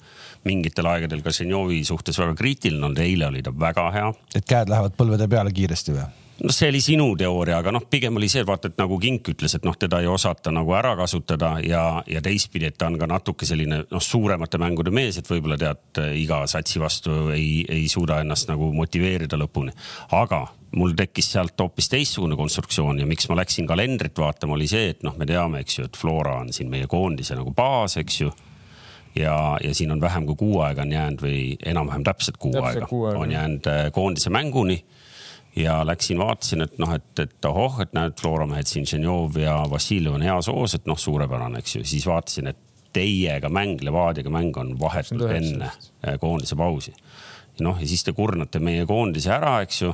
mingitel aegadel ka Ženjovi suhtes väga kriitiline olnud, eile oli ta väga hea. et käed lähevad põlvede peale kiiresti või? Noh, see oli sinu teooria, aga noh, pigem oli see, vaata, et nagu Kink ütles, et noh, teda ei osata nagu ära kasutada ja, ja teistpidi, et ta on ka natuke selline noh, suuremate mängude mees, et võib-olla tead iga satsi vastu ei, ei suuda ennast nagu motiveerida lõpuni. aga mul tekkis sealt hoopis teistsugune konstruktsioon ja miks ma läksin kalendrit vaatama, oli see, et noh, me teame, eks ju, et Flora on siin meie koondise nagu baas, eks ju. Ja, ja siin on vähem kui kuu aega on jäänud või enam-vähem täpselt kuu täpselt aega, aega. on jäänud äh, koondise mänguni ja läksin, vaatasin, et noh, et, et ohoh, et näed, Flora mehed siin, Ženjov ja Vassiljev on hea soos, et noh, suurepärane, eks ju, siis vaatasin, et teiega mäng, Levadiaga mäng on vahetult enne äh, koondise pausi. noh, ja siis te kurnate meie koondise ära, eks ju.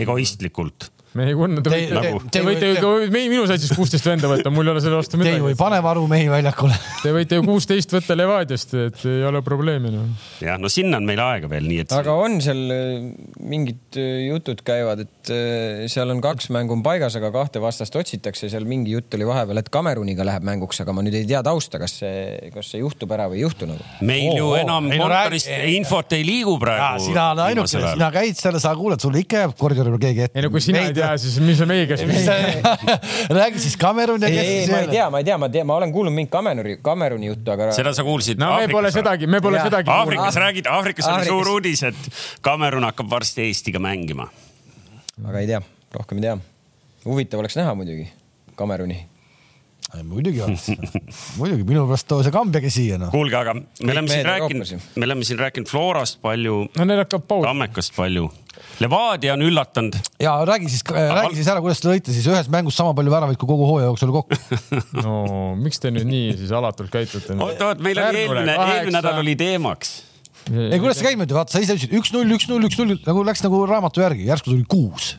egoistlikult me ei kunna, te võite, nagu, te võite ju ka minu satsis kuusteist venda võtta, mul ei ole selle vastu midagi. Te ju ei pane varumehi väljakule. Te võite ju kuusteist võtta Levadiast, et ei ole probleemi no.. jah, no sinna on meil aega veel, nii et. aga on seal äh, mingid äh, jutud käivad, et äh, seal on kaks mängu on paigas, aga kahte vastast otsitakse, seal mingi jutt oli vahepeal, et Kameruniga läheb mänguks, aga ma nüüd ei tea tausta, kas see, kas see juhtub ära või ei juhtu nagu. meil ju oh, enam kontorist no, infot ei liigu praegu. sina oled ainuke, sina käid seal, sa kuuled, sul ikka jääb koridori peal keegi ette. ei no kui sina ei tea, siis mis on meie käes räägi siis Kamerun ja kes ei, ma ei tea, ma ei tea, ma tean, ma olen kuulnud mingit Kameruni, Kameruni juttu, aga. seda sa kuulsid no, Aafrikas? me pole sedagi, me pole ja. sedagi. Aafrikas räägid, Aafrikas oli suur uudis, et Kamerun hakkab varsti Eestiga mängima. aga ei tea, rohkem ei tea. huvitav oleks näha muidugi Kameruni muidugi on muidugi minu pärast too see Kambjagi siia noh. kuulge, aga me oleme siin rääkinud, me oleme siin rääkinud Florast palju. no neil hakkab paus. Tammekast palju. Levadia on üllatanud. ja räägi siis, räägi siis ära, kuidas te lõite siis ühes mängus sama palju väravaid kui kogu hooaja jooksul kokku? No miks te nüüd nii siis alatult käitute? oot, oot, meil oli eelmine, eelmine nädal oli teemaks. Ei, kuidas see käib nüüd, vaata sa ise ütlesid üks-null, üks-null, üks-null nagu läks nagu raamatu järgi, järsku tuli kuus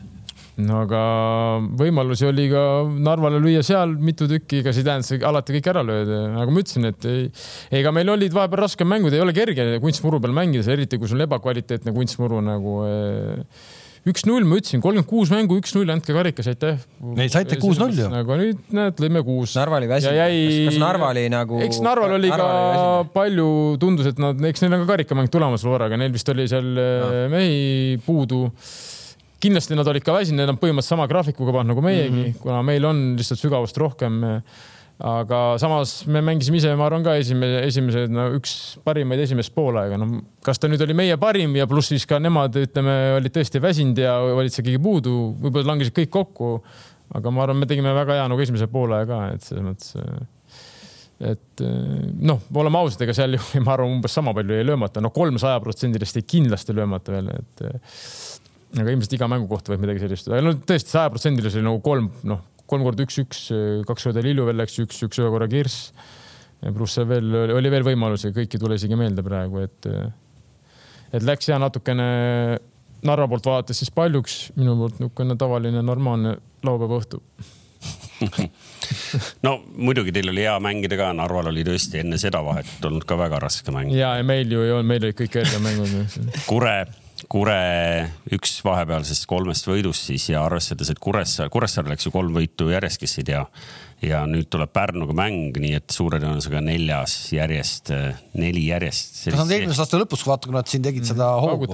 no aga võimalusi oli ka Narvale lüüa seal mitu tükki, ega see ei tähenda, et alati kõik ära lööda. nagu ma ütlesin, et ei, ega meil olid vahepeal raskem mängud, ei ole kerge kunstmuru peal mängida, eriti kui sul on ebakvaliteetne kunstmuru nagu eh, üks-null, ma ütlesin, kolmkümmend kuus mängu, üks-null, andke karikas, aitäh. ei, saite kuus-null ju. aga nüüd näed, lõime kuus. Narva oli väsinud jäi.... kas Narva oli nagu? eks Narval oli Narva ka oli palju, tundus, et nad, eks neil on ka karikamäng tulemas Floraga, neil vist oli seal no. Eh, mehi puudu kindlasti nad olid ka väsinud, need on põhimõtteliselt sama graafikuga pannud nagu meiegi mm, -hmm. kuna meil on lihtsalt sügavust rohkem. aga samas me mängisime ise, ma arvan ka esimese, esimese, no üks parimaid esimest poolaega, no kas ta nüüd oli meie parim ja pluss siis ka nemad, ütleme, olid tõesti väsinud ja olid seal keegi puudu, võib-olla langesid kõik kokku. aga ma arvan, me tegime väga hea nagu esimese poolaja ka, et selles mõttes et noh, oleme ausad, ega seal ju ma arvan, umbes sama palju ei löömata, no kolm sajaprotsendilist ei kindlasti löömata veel, et aga ilmselt iga mängu kohta võib midagi sellist, no tõesti sajaprotsendiliselt oli nagu kolm, noh, kolm korda üks-üks, kaks korda Lillu veel läks üks-üks, ühe korra Kirss. pluss veel oli veel võimalusi, kõik ei tule isegi meelde praegu, et, et läks ja natukene Narva poolt vaadates siis paljuks, minu poolt niisugune tavaline normaalne laupäeva õhtu no muidugi teil oli hea mängida ka, Narval oli tõesti enne seda vahetut olnud ka väga raske mäng. ja, ja meil ju ei olnud, meil olid kõik kerged mängud Kure Kure üks vahepealsest kolmest võidust siis ja arvestades, et Kuressaare, Kuressaare läks ju kolm võitu järjest, kes ei tea ja nüüd tuleb Pärnuga mäng, nii et suure tõenäosusega neljas järjest, neli järjest. kas nad eelmise aasta lõpus, vaata, kui nad siin tegid seda mm, hoogu,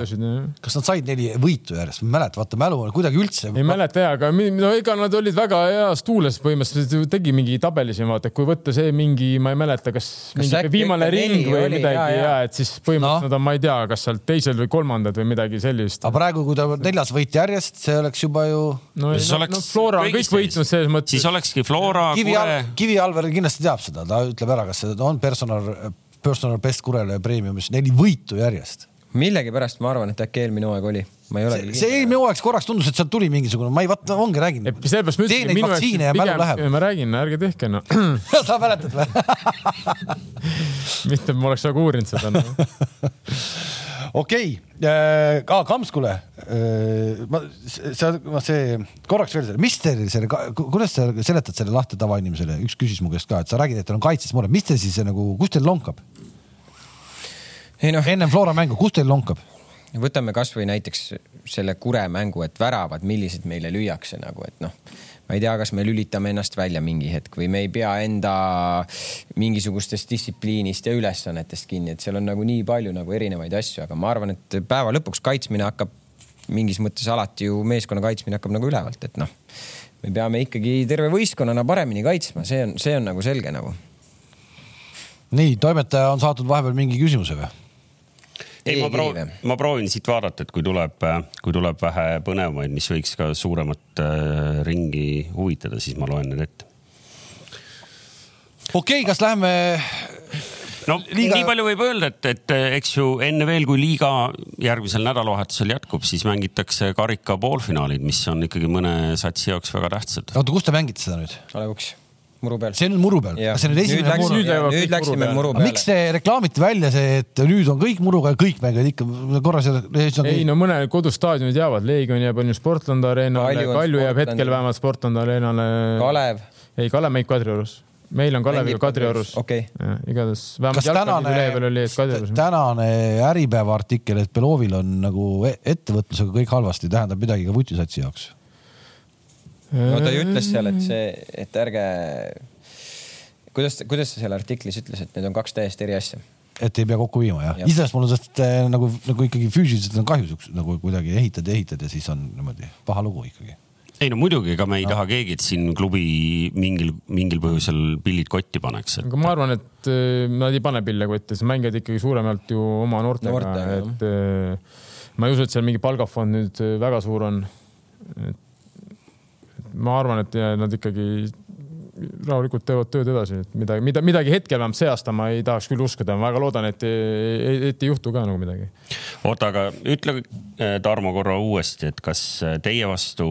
kas nad said neli võitu järjest, ma ei mäleta, vaata mälu on kuidagi üldse. ei mäleta ja, aga no ega nad olid väga heas tuules põhimõtteliselt, tegi mingi tabeli siin vaata, et kui võtta see mingi, ma ei mäleta, kas, kas mingi viimane ring või oli, midagi ja, ja. ja et siis põhimõtteliselt no. nad on, ma ei tea, kas seal teised või kolmandad või midagi sellist. aga praegu, kui ta neljas võit järjest, see oleks juba ju. no, no, no Flora on kõik võitnud selles mõttes. siis olekski Flora Kivi, Kure... Kivi Alver kindlasti teab seda, ta ütleb ära, kas see on personal, personal best Kurele premiumis neli võitu järjest. millegipärast ma arvan, et äkki eelmine hooaeg oli. ma ei olegi. see eelmine hooaeg korraks tundus, et sealt tuli mingisugune, ma ei vaata, ongi räägin. sellepärast ma ütlesin, minu jaoks pigem, ma räägin, ärge tehke noh sa mäletad või mitte, et ma oleks väga uurinud seda no okei okay. äh,, Kamskule äh,, ma, sa, ma see korraks veel selle, mis teil selle, kuidas sa seletad selle lahti tavainimesele, üks küsis mu käest ka, et sa räägid, et teil on kaitses mure, mis teil siis nagu, kus teil lonkab? No, ennem Flora mängu, kus teil lonkab? võtame kasvõi näiteks selle Kure mängu, et väravad, millised meile lüüakse nagu, et noh ma ei tea, kas me lülitame ennast välja mingi hetk või me ei pea enda mingisugustest distsipliinist ja ülesannetest kinni, et seal on nagu nii palju nagu erinevaid asju, aga ma arvan, et päeva lõpuks kaitsmine hakkab mingis mõttes alati ju meeskonna kaitsmine hakkab nagu ülevalt, et noh, me peame ikkagi terve võistkonnana paremini kaitsma, see on, see on nagu selge nagu. nii, toimetaja on saatnud vahepeal mingi küsimuse või? Ei, ma proovin, ma proovin siit vaadata, et kui tuleb, kui tuleb vähe põnevamaid, mis võiks ka suuremat äh, ringi huvitada, siis ma loen need ette. okei okay,, kas läheme no liiga... nii palju võib öelda, et, et eks ju enne veel, kui liiga järgmisel nädalavahetusel jätkub, siis mängitakse karika poolfinaalid, mis on ikkagi mõne satsi jaoks väga tähtsad. oota, kus te mängite seda nüüd? Kalevuks muru peal. see on nüüd muru peal. see on nüüd esimene nüüd muru. nüüd, nüüd läksime muru peale. miks te reklaamite välja see, et nüüd on kõik muruga ja kõik mängivad ikka korra seal? ei no mõned kodustaadionid jäävad, Leegion jääb on ju Sportlandi areenale, Kalju jääb hetkel vähemalt Sportlandi areenale. Kalev. ei, Kalev mängib Kadriorus meil on Kalevil Kadriorus okay.. igatahes vähemalt jalgpallilevel oli, Kadriorus. tänane Äripäeva artikkel, et Belovil on nagu e-, ettevõtlusega kõik halvasti, tähendab midagi ka vutisatsi jaoks no ta ju ütles seal, et see, et ärge, kuidas, kuidas ta seal artiklis ütles, et need on kaks täiesti eri asja? et ei pea kokku viima jah ja.? iseenesest mul on sellest äh, nagu, nagu ikkagi füüsiliselt on kahju siukse nagu kuidagi ehitad ja ehitad ja siis on niimoodi paha lugu ikkagi ei no muidugi, ega me ei no. taha keegi, et siin klubi mingil, mingil põhjusel pillid kotti paneks et.... aga ma arvan, et äh, nad ei pane pille kotti, sest mängivad ikkagi suuremalt ju oma noortega, noortega, et äh, ma ei usu, et seal mingi palgafond nüüd väga suur on. et ma arvan, et nad ikkagi rahulikult teevad tööd edasi, et midagi, mida, midagi hetkel vähemalt see aasta ma ei tahaks küll uskuda, ma väga loodan, et, et, et ei juhtu ka nagu midagi. oota, aga ütle Tarmo korra uuesti, et kas teie vastu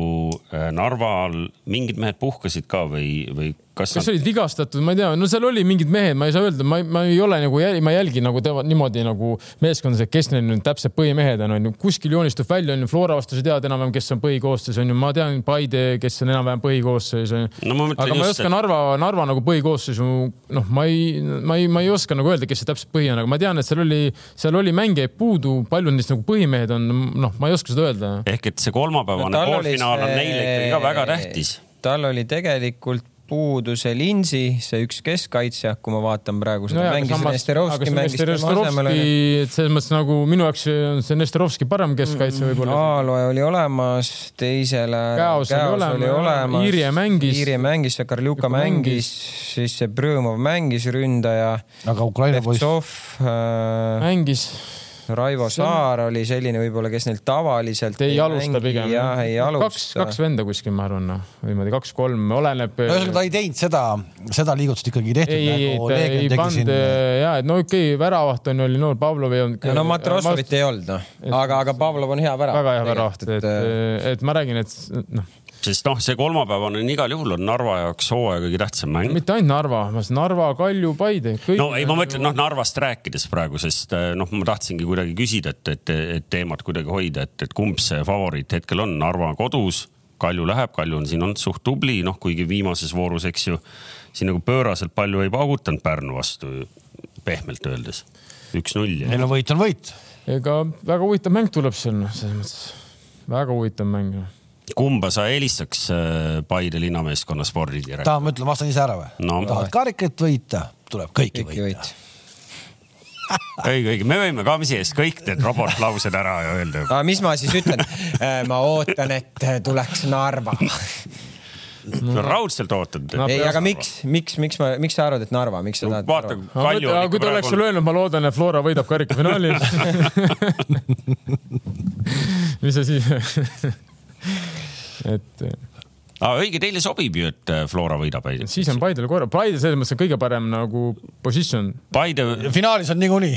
Narval mingid mehed puhkasid ka või, või kas, kas nad... olid vigastatud, ma ei tea, no seal oli mingid mehed, ma ei saa öelda, ma, ma ei ole nagu, ma ei jälgi nagu teevad niimoodi nagu meeskondas, et kes neil nüüd täpselt põhimehed on, onju. kuskil joonistub välja, onju, Flora vastu sa tead enam-vähem, kes on põhikoosseis, onju. ma tean Paide, kes on enam-vähem põhikoosseis, onju. aga ma ei oska et... Narva, Narva nagu põhikoosseisu, noh, ma ei, ma ei, ma ei oska nagu öelda, kes see täpselt põhi on, aga ma tean, et seal oli, seal oli mängijaid puudu, paljud neist nagu põhimehed on, noh, ma ei oska seda öelda. ehk et see kolmapäevane poolfinaal on neile ikkagi ka väga tähtis. tal oli tegelikult puudu see Linsi, see üks keskkaitsja, kui ma vaatan praegu seda no, mängis Nesterovski mängis tema asemel. et selles mõttes nagu minu jaoks on see Nesterovski parem keskkaitsja mm, võib-olla. Aaloe oli olemas, teisele. Käos oli, oli olemas. Iirje mängis. Iirje mängis, Karljuka mängis, siis see Brõmov mängis ründaja. aga Ukraina poiss. Äh, mängis Raivo Saar oli selline võib-olla, kes neil tavaliselt ei, ei alusta pigem. jah, ei alusta. kaks, kaks venda kuskil, ma arvan, noh, niimoodi kaks-kolm, oleneb. ühesõnaga ta ei teinud seda, seda liigutust ikkagi ei tehtud. ei, nagu ei, ei pannud ja, et no okei okay,, väravaht on, oli noor, Pavlov ei olnud. no Matrosovit ei olnud, noh, aga, aga Pavlov on hea värav. väga hea väravaht, et, et, et ma räägin, et noh sest noh, see kolmapäevane on igal juhul on Narva jaoks hooaja kõige tähtsam mäng. mitte ainult Narva, Narva, Kalju, Paide. no ei, ma mõtlen noh, Narvast rääkides praegu, sest eh, noh, ma tahtsingi kuidagi küsida, et, et, et teemat kuidagi hoida, et, et kumb see favoriit hetkel on, Narva kodus, Kalju läheb, Kalju on siin olnud suht tubli, noh, kuigi viimases voorus, eks ju, siin nagu pööraselt palju ei paugutanud Pärnu vastu, pehmelt öeldes. üks-null. ei no võit on võit. ega väga huvitav mäng tuleb seal, noh, selles mõttes väga huvitav mäng kumba sa eelistaks äh, Paide linnameeskonna spordidirektor? tahan, ma ütlen, vastan ise ära või no,? tahad karikat võita, tuleb kõiki, kõiki võita õige, õige, me võime ka mis eest kõik need robotlaused ära öelda. aga mis ma siis ütlen? Äh, ma ootan, et tuleks Narva no, raudselt ootad ei, aga miks, miks, miks ma, miks sa arvad, et Narva, miks sa no, tahad? vaata, palju no,. kui ta oleks sulle öelnud, ma loodan, et Flora võidab karikafinaali mis sa et ah,. õige, teile sobib ju, et äh, Flora võidab Paide. siis on Paidel korra, Paide selles mõttes on kõige parem nagu position. Paide. finaalis on niikuinii.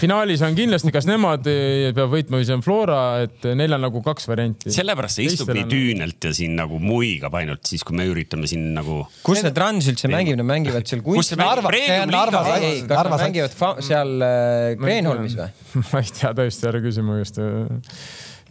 finaalis on kindlasti, kas nemad äh, peab võitma või see on Flora, et neil on nagu kaks varianti. sellepärast see istub nii düünelt ja siin nagu muigab ainult siis, kui me üritame siin nagu. kus see Trans üldse mängib, nad mängivad seal kunst-. Mängivad seal Kreenholmis või? ma ei tea tõesti, ära küsi mu käest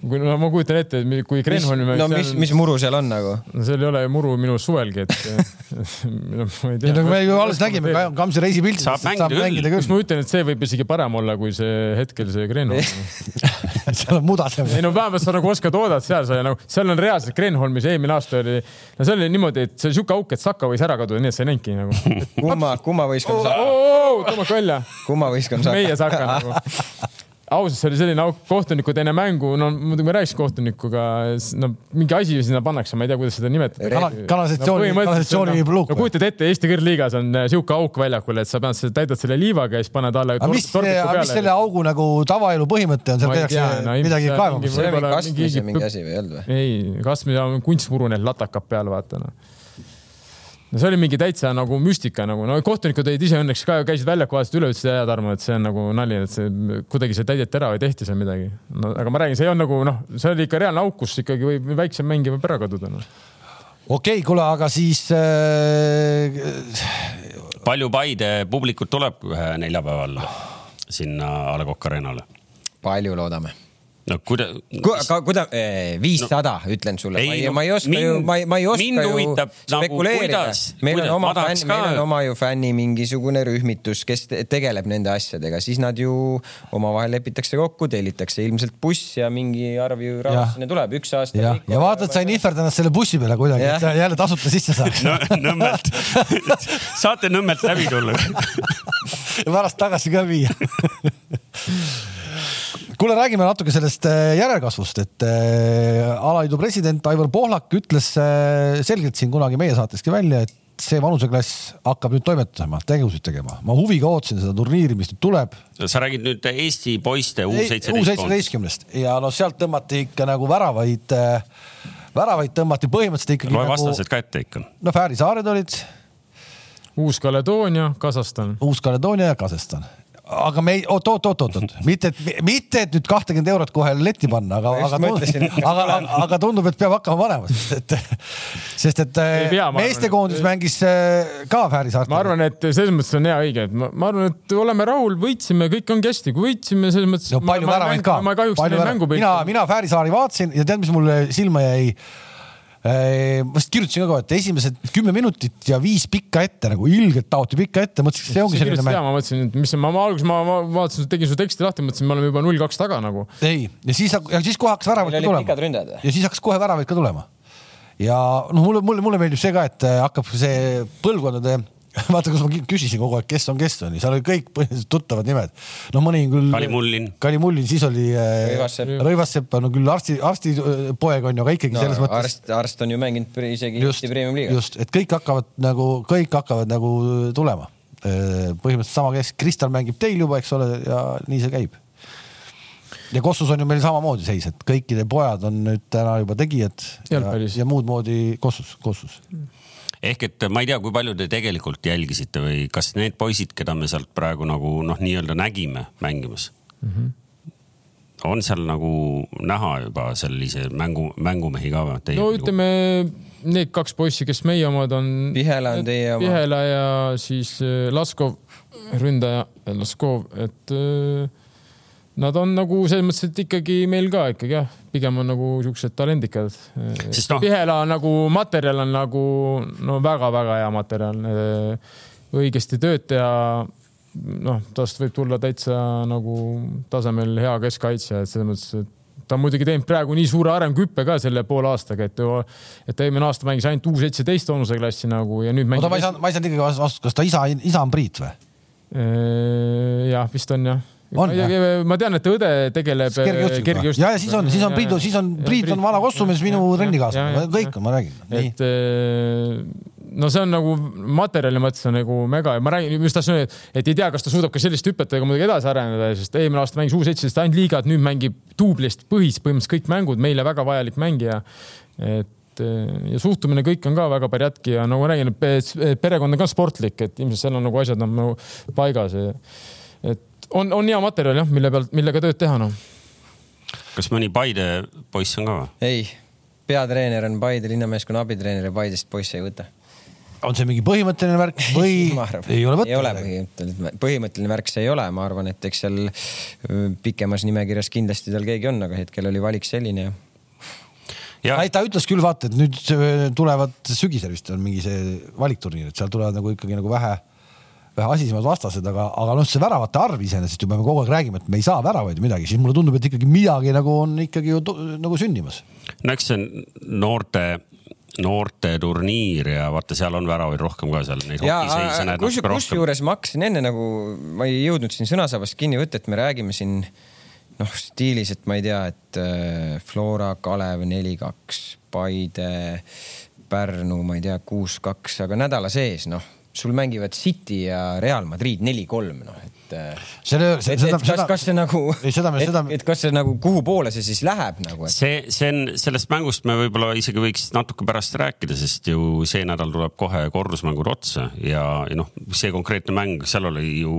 kui no ma kujutan ette, et kui Kreenholmi no seal... mis, mis muru seal on nagu? no seal ei ole muru minu suves suvelgi, et no ma ei tea. nagu me ju alles nägime Kamsi reisipilt. saab mängida küll. ma ütlen, et see võib isegi parem olla, kui see hetkel see Kreenholm seal on mudasem. ei no vähemalt sa nagu oskad oodata seal, sa nagu, seal on reaalselt Kreenholmis eelmine aasta oli, no see oli niimoodi, et see oli siuke auk, et Saka võis ära kaduda, nii et sa ei näinudki nagu. kumma, kumma võistkond saab? tõmmake välja. kumma võistkond saab? meie Saka nagu ausalt, see oli selline auk, kohtunikud enne mängu, no muidugi ma rääkisin kohtunikuga, no mingi asi sinna pannakse, ma ei tea, kuidas seda nimetada Kana,. kanalisatsiooni no,, kanalisatsiooni luuk. no kujutad ette, Eesti kõrgliigas on äh, sihuke auk väljakul, et sa pead, täidad selle liivaga ja siis paned alla. aga mis, mis selle augu nagu tavaelu põhimõte on, seal käiakse no, midagi kaevamas? see oli kastmise mingi asi või ei olnud või? ei, kastmine on kunstmuru, need latakad peal, vaata noh no see oli mingi täitsa nagu müstika nagu, no kohtunikud olid ise õnneks ka, käisid väljaku vaatasid üle, ütlesid, jaa, Tarmo, et see on nagu nali, et see kuidagi see täideti ära või tehti seal midagi. no aga ma räägin, see on nagu noh, see oli ikka reaalne auk, kus ikkagi võib väiksem mängija võib ära kaduda no.. okei okay,, kuule, aga siis äh.... palju Paide publikut tuleb neljapäeval sinna A Le Coq Arena'le? palju loodame no kuida-. aga kuida-, eh, viissada no, ütlen sulle, ma ei, ma ei oska mind, ju, ma ei, ma ei oska ju nagu spekuleerida nagu,. meil on oma fänn, meil on oma ju fänni mingisugune rühmitus, kes tegeleb nende asjadega, siis nad ju omavahel lepitakse kokku, tellitakse ilmselt buss ja mingi arv ju raha sinna tuleb, üks aasta. ja, ja vaata, et sa ei nihverdanud selle bussi peale kuidagi, et jälle tasuta sisse saaks no,. Nõmmelt saate Nõmmelt läbi tulla ja pärast tagasi ka viia kuule, räägime natuke sellest äh, järelkasvust, et äh, alaliidu president Aivar Pohlak ütles äh, selgelt siin kunagi meie saateski välja, et see vanuseklass hakkab nüüd toimetama, tegevusi tegema. ma huviga ootasin seda turniiri, mis nüüd tuleb. sa räägid nüüd Eesti poiste U seitseteistkümnest ja noh, sealt tõmmati ikka nagu väravaid, väravaid tõmmati põhimõtteliselt ikkagi. loe nagu, vastased ka ette ikka. no Fääri saared olid Uus-Kaledoonia, Kasahstan. Uus-Kaledoonia ja Kasahstan aga me ei, oot, oot, oot, oot, oot, mitte, mitte, et nüüd kahtekümmend eurot kohe letti panna, aga, aga, aga, aga, aga tundub, et peab hakkama panema, sest et, sest et meestekoondis mängis äh, ka Fääri saartel. ma arvan, et selles mõttes on hea õige, et ma, ma arvan, et oleme rahul, võitsime, kõik ongi hästi, kui võitsime, selles mõttes no,. palju väravaid ka. ma kahjuks ei mängu. mina, mina Fääri saari vaatasin ja tead, mis mulle silma jäi ma vist kirjutasin ka kohe, et esimesed kümme minutit ja viis pikka ette nagu ilgelt taoti pikka ette, mõtlesin, et see ongi see selline mäng. ma mõtlesin, et mis ma, ma alguses ma, ma vaatasin, tegin su teksti lahti, mõtlesin, me oleme juba null kaks taga nagu. ei, ja siis, ja siis kohe hakkas väravaid ka tulema. ja siis hakkas kohe väravaid ka tulema. ja noh, mulle, mulle, mulle meeldib see ka, et hakkab see põlvkondade vaata, kus ma küsisin kogu aeg, kes on, kes on ja seal olid kõik põhimõtteliselt tuttavad nimed. no mõni küll. Kalimullin. Kalimullin, siis oli äh, Rõivassepp, Rõivassepp, no küll arsti, arstipoeg on ju, aga ikkagi no, selles mõttes. arst, arst on ju mänginud isegi just, Eesti Premium liigas. just, et kõik hakkavad nagu, kõik hakkavad nagu tulema. Äh, põhimõtteliselt sama, kes Kristal mängib teil juba, eks ole, ja nii see käib ja Kossus on ju meil samamoodi seis, et kõikide pojad on nüüd täna juba tegijad ja, ja muud moodi Kossus, Kossus mm ehk et ma ei tea, kui palju te tegelikult jälgisite või kas need poisid, keda me sealt praegu nagu noh, nii-öelda nägime mängimas mm, -hmm. on seal nagu näha juba sellise mängu, mängumehi ka või? no ütleme, need kaks poissi, kes meie omad on. Pihela on teie oma. Pihela ja siis äh, Laskov, ründaja Laskov, et äh, Nad on nagu selles mõttes, et ikkagi meil ka ikkagi jah, pigem on nagu siuksed talendikad. No... Pihela nagu materjal on nagu no väga-väga hea materjal. õigesti tööd teha. noh, tast võib tulla täitsa nagu tasemel hea keskkaitsja, et selles mõttes, et ta on muidugi teinud praegu nii suure arenguhüppe ka selle poole aastaga, et, et eelmine aasta mängis ainult U seitseteist vanuseklassi nagu ja nüüd mängib. oota, ma ei saanud, ma ei saanud ikkagi vastust, kas ta isa, isa on Priit või? jah, vist on jah on, ma tean, et õde tegeleb kergejõustikega. ja, ja siis on, siis on Priit, siis on Priit on vana kossumees, minu trennikaaslane, kõik on, ma räägin. et eh, no see on nagu materjali mõttes on nagu mega ja ma räägin, just tahtsin öelda, et ei tea, kas ta suudab ka sellist hüpet ega muidugi edasi areneda, sest eelmine aasta mängis U17 ainult liigat, nüüd mängib duublist põhis põhimõtteliselt kõik mängud, meile väga vajalik mängija. et eh, ja suhtumine kõik on ka väga pärjatki ja nagu ma räägin, perekond on ka sportlik, et ilmselt seal on nagu asjad on nagu paigas. et on, on hea materjal jah, mille pealt, millega tööd teha noh. kas mõni Paide poiss on ka või? ei, peatreener on Paide linnameeskonna abitreener ja Paidest poisse ei võta on see mingi põhimõtteline värk või ei ole võtta? ei ole põhimõtteline, põhimõtteline värk see ei ole, ma arvan, et eks seal pikemas nimekirjas kindlasti tal keegi on, aga hetkel oli valik selline ja. Ja. ta ütles küll vaata, et nüüd tulevad sügisel vist on mingi see valikturniir, et seal tulevad nagu ikkagi nagu vähe asisemad vastased, aga, aga noh, see väravate arv iseenesest juba me kogu aeg räägime, et me ei saa väravaid midagi, siis mulle tundub, et ikkagi midagi nagu on ikkagi ju nagu sündimas. no eks see on noorte noorteturniir ja vaata, seal on väravaid rohkem ka seal näed kus, kusjuures ma hakkasin enne nagu, ma ei jõudnud siin sõnasabast kinni võtta, et me räägime siin noh, stiilis, et ma ei tea, et äh, Flora, Kalev neli, kaks, Paide, Pärnu, ma ei tea, kuus, kaks, aga nädala sees noh sul mängivad City ja Real Madrid neli-kolm, noh, et. Äh, selle, et kas, seda, kas see nagu, et, seda... et kas see nagu, kuhu poole see siis läheb nagu et...? see, see on, sellest mängust me võib-olla isegi võiks natuke pärast rääkida, sest ju see nädal tuleb kohe kordusmängud otsa ja, ja noh, see konkreetne mäng, seal oli ju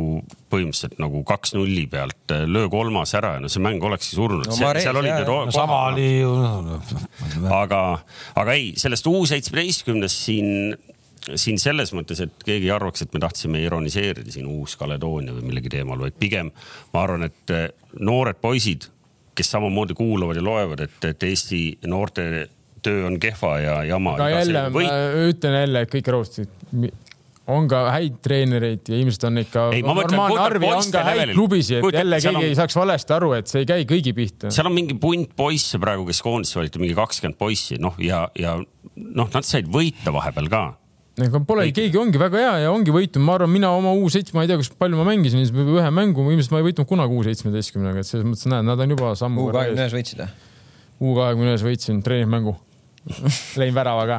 põhimõtteliselt nagu kaks nulli pealt löö kolmas ära ja no see mäng olekski surnud no,. seal olid need no, sama oli ju no,. aga, aga ei, sellest U seitsmeteistkümnest siin siin selles mõttes, et keegi ei arvaks, et me tahtsime ironiseerida siin Uus-Kaledoonia või millegi teemal, vaid pigem ma arvan, et eh, noored poisid, kes samamoodi kuulavad ja loevad, et, et Eesti noorte töö on kehva ja jama. aga jälle, ma ütlen jälle, et kõik rõhustasid, on ka häid treenereid ja ilmselt on ikka ei, normaalne arv ja on ka häid klubisid, et jälle keegi on... ei saaks valesti aru, et see ei käi kõigi pihta. seal on mingi punt poisse praegu, kes koondisse valiti, mingi kakskümmend poissi, noh ja, ja noh, nad said võita vahepeal ka ega pole, keegi ongi väga hea ja ongi võitnud, ma arvan, mina oma U7, ma ei tea, kas palju ma mängisin, ühe mängu, ilmselt ma ei võitnud kunagi U17-ga, et selles mõttes näed, nad on juba sammu. U21 võitsid või? U21 võitsin treeningmängu lõin värava ka.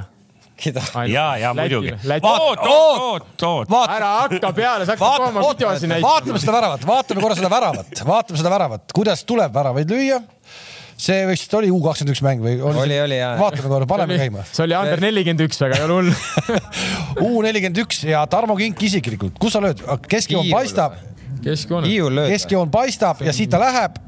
keda? ja, ja muidugi. oot, oot, oot. ära hakka peale, sa hakkad tooma videosi näitama. vaatame seda väravat, vaatame korra seda väravat, vaatame seda väravat, kuidas tuleb väravaid lüüa see vist oli U kakskümmend üks mäng või? oli, oli jaa. vaatame korra, paneme käima. see oli under nelikümmend üks, aga ei ole hull U nelikümmend üks ja Tarmo Kink isiklikult, kus sa lööd, keskjoon paistab. keskjoon. keskjoon paistab ja siit ta läheb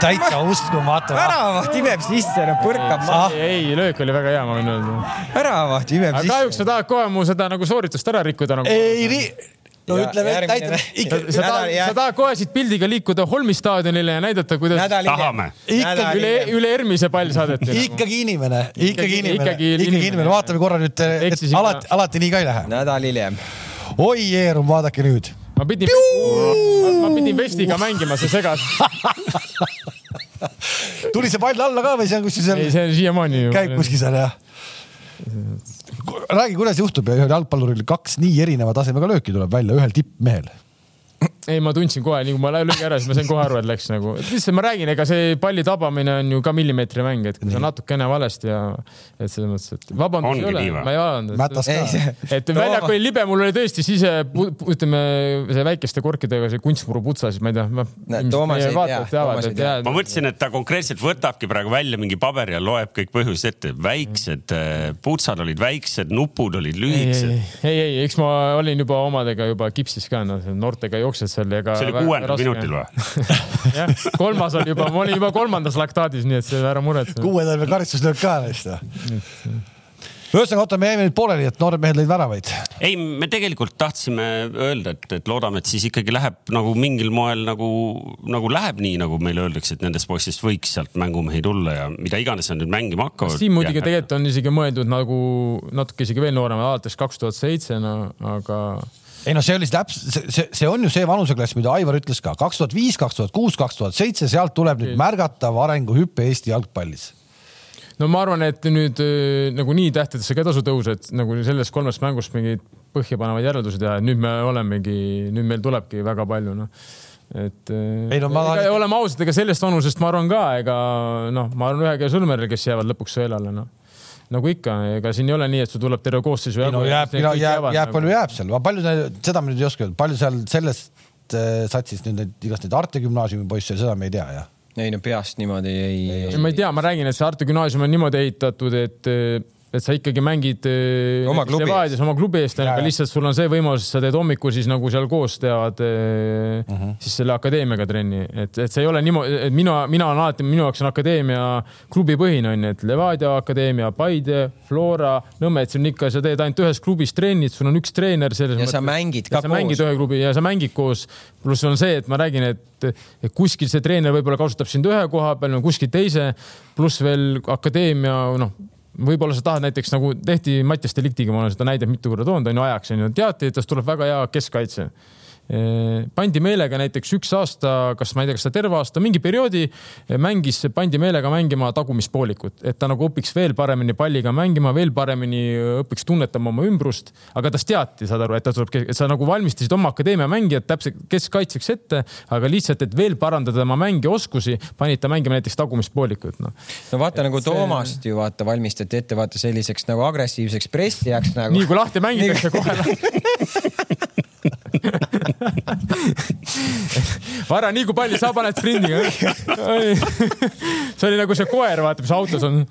täitsa uskumatu. väravaht imeb sisse, no põrkab maha. ei, ei, löök oli väga hea, ma võin öelda. väravaht imeb sisse. kahjuks sa tahad kohe mu seda nagu sooritust ära rikkuda nagu. ei, no ja, ütleme, et näitame ikka. sa tahad, sa tahad kohe siit pildiga liikuda Holmi staadionile ja näidata, kuidas. tahame. ikkagi üle, üle Ermise pall saadeti. Ikkagi inimene, ikkagi inimene, ikkagi inimene, vaatame korra nüüd, et alati, alati nii ka ei lähe. nädal hiljem. oi, Eerum, vaadake nüüd. ma pidin, ma pidin vestiga mängima, see segas tuli see pall alla ka või see on kuskil seal? ei, see on siiamaani. käib kuskil seal jah räägi, kuidas juhtub ja ühel jalgpalluril kaks nii erineva tasemega lööki tuleb välja ühel tippmehel ei, ma tundsin kohe, nii kui ma lõin ära, siis ma sain kohe aru, et läks nagu, lihtsalt ma räägin, ega see palli tabamine on ju ka millimeetri mäng, et kui sa natukene valesti ja et selles mõttes, et vabandust ei ole, ma ei vabandanud. et väljakul oli libe, mul oli tõesti sise, ütleme see väikeste korkidega see kunstmuru putsa, siis ma ei tea ma.... ma mõtlesin, et ta konkreetselt võtabki praegu välja mingi paberi ja loeb kõik põhjused ette, väiksed äh, putsad olid väiksed, nupud olid lühikesed. ei, ei, ei, eks ma olin juba omadega juba kipsis ka, noh, noortega ei jooksed seal ja ka. see oli kuuendal minutil või? jah, kolmas oli juba, ma olin juba kolmandas laktaadis, nii et see ära muretseda. kuuendal veel karistuslöök ka vist või? ühesõnaga, oota, me jäime nüüd pooleli, et noored mehed lõid väravaid. ei, me tegelikult tahtsime öelda, et, et loodame, et siis ikkagi läheb nagu mingil moel nagu, nagu läheb nii, nagu meile öeldakse, et nendest poistest võiks sealt mängumehi tulla ja mida iganes nad nüüd mängima hakkavad. siin muidugi tegelikult on isegi mõeldud nagu natuke isegi veel nooremad, alates kaks tuhat seitse, no aga ei no see oli täpselt, see, see, on ju see vanuseklass, mida Aivar ütles ka, kaks tuhat viis, kaks tuhat kuus, kaks tuhat seitse, sealt tuleb nüüd märgatav arenguhüpe Eesti jalgpallis. No ma arvan, et nüüd äh, nagu nii tähtedesse ka tasu tõusa, et nagu sellest kolmest mängust mingeid põhjapanevaid järeldusi teha, et nüüd me olemegi, nüüd meil tulebki väga palju, noh. Et äh, ei, no, ma... ega, oleme ausad, ega sellest vanusest ma arvan ka, ega noh, ma arvan ühe käe sõlmeril, kes jäävad lõpuks sõelale, noh nagu ikka, ega siin ei ole nii, et sul tuleb terve koosseis. no jääb, jääb, jääb, jääb palju jääb seal, palju seda me nüüd ei oska öelda, palju seal sellest äh, satsist nüüd neid igast neid Arte gümnaasiumi poisse, seda me ei tea jah ei no peast niimoodi ei, ei. ma ei tea, ma räägin, et see Arte gümnaasium on niimoodi ehitatud, et et sa ikkagi mängid äh, oma klubi eest, oma klubi eest, aga lihtsalt sul on see võimalus, sa teed hommikul siis nagu seal koos teevad uh äh, -huh. siis selle akadeemiaga trenni, et, et see ei ole niimoodi, et mina, mina olen alati, minu jaoks on akadeemia klubipõhine on ju, et Levadia akadeemia, Paide, Flora, Nõmme, et see on ikka, sa teed ainult ühes klubis trennid, sul on üks treener selles ja mõttes. sa mängid ka sa koos. mängid ühe klubi ja sa mängid koos. pluss on see, et ma räägin, et, et kuskil see treener võib-olla kasutab sind ühe koha peal, kuskil teise, pluss veel akadeemia, noh võib-olla sa tahad näiteks nagu tehti Mattias Deliktiga, ma olen seda näidet mitu korda toonud, on ju ajaks on ju, teati, et tast tuleb väga hea keskkaitse pandi meelega näiteks üks aasta, kas ma ei tea, kas ta terve aasta, mingi perioodi mängis, pandi meelega mängima tagumispoolikut, et ta nagu õpiks veel paremini palliga mängima, veel paremini õpiks tunnetama oma ümbrust. aga tast teati, saad aru, et ta tuleb, et sa nagu valmistasid oma akadeemia mängijat täpselt keskkaitseks ette, aga lihtsalt, et veel parandada tema mängioskusi, panid ta mängima näiteks tagumispoolikut, noh. no vaata et nagu see... Toomast ju vaata valmistati ette vaata selliseks nagu agressiivseks pressijaks nagu. nii kui lahti mängitakse kohe Vara, nii kui palju sa paned sprindiga. see oli nagu see koer, vaata, mis autos on.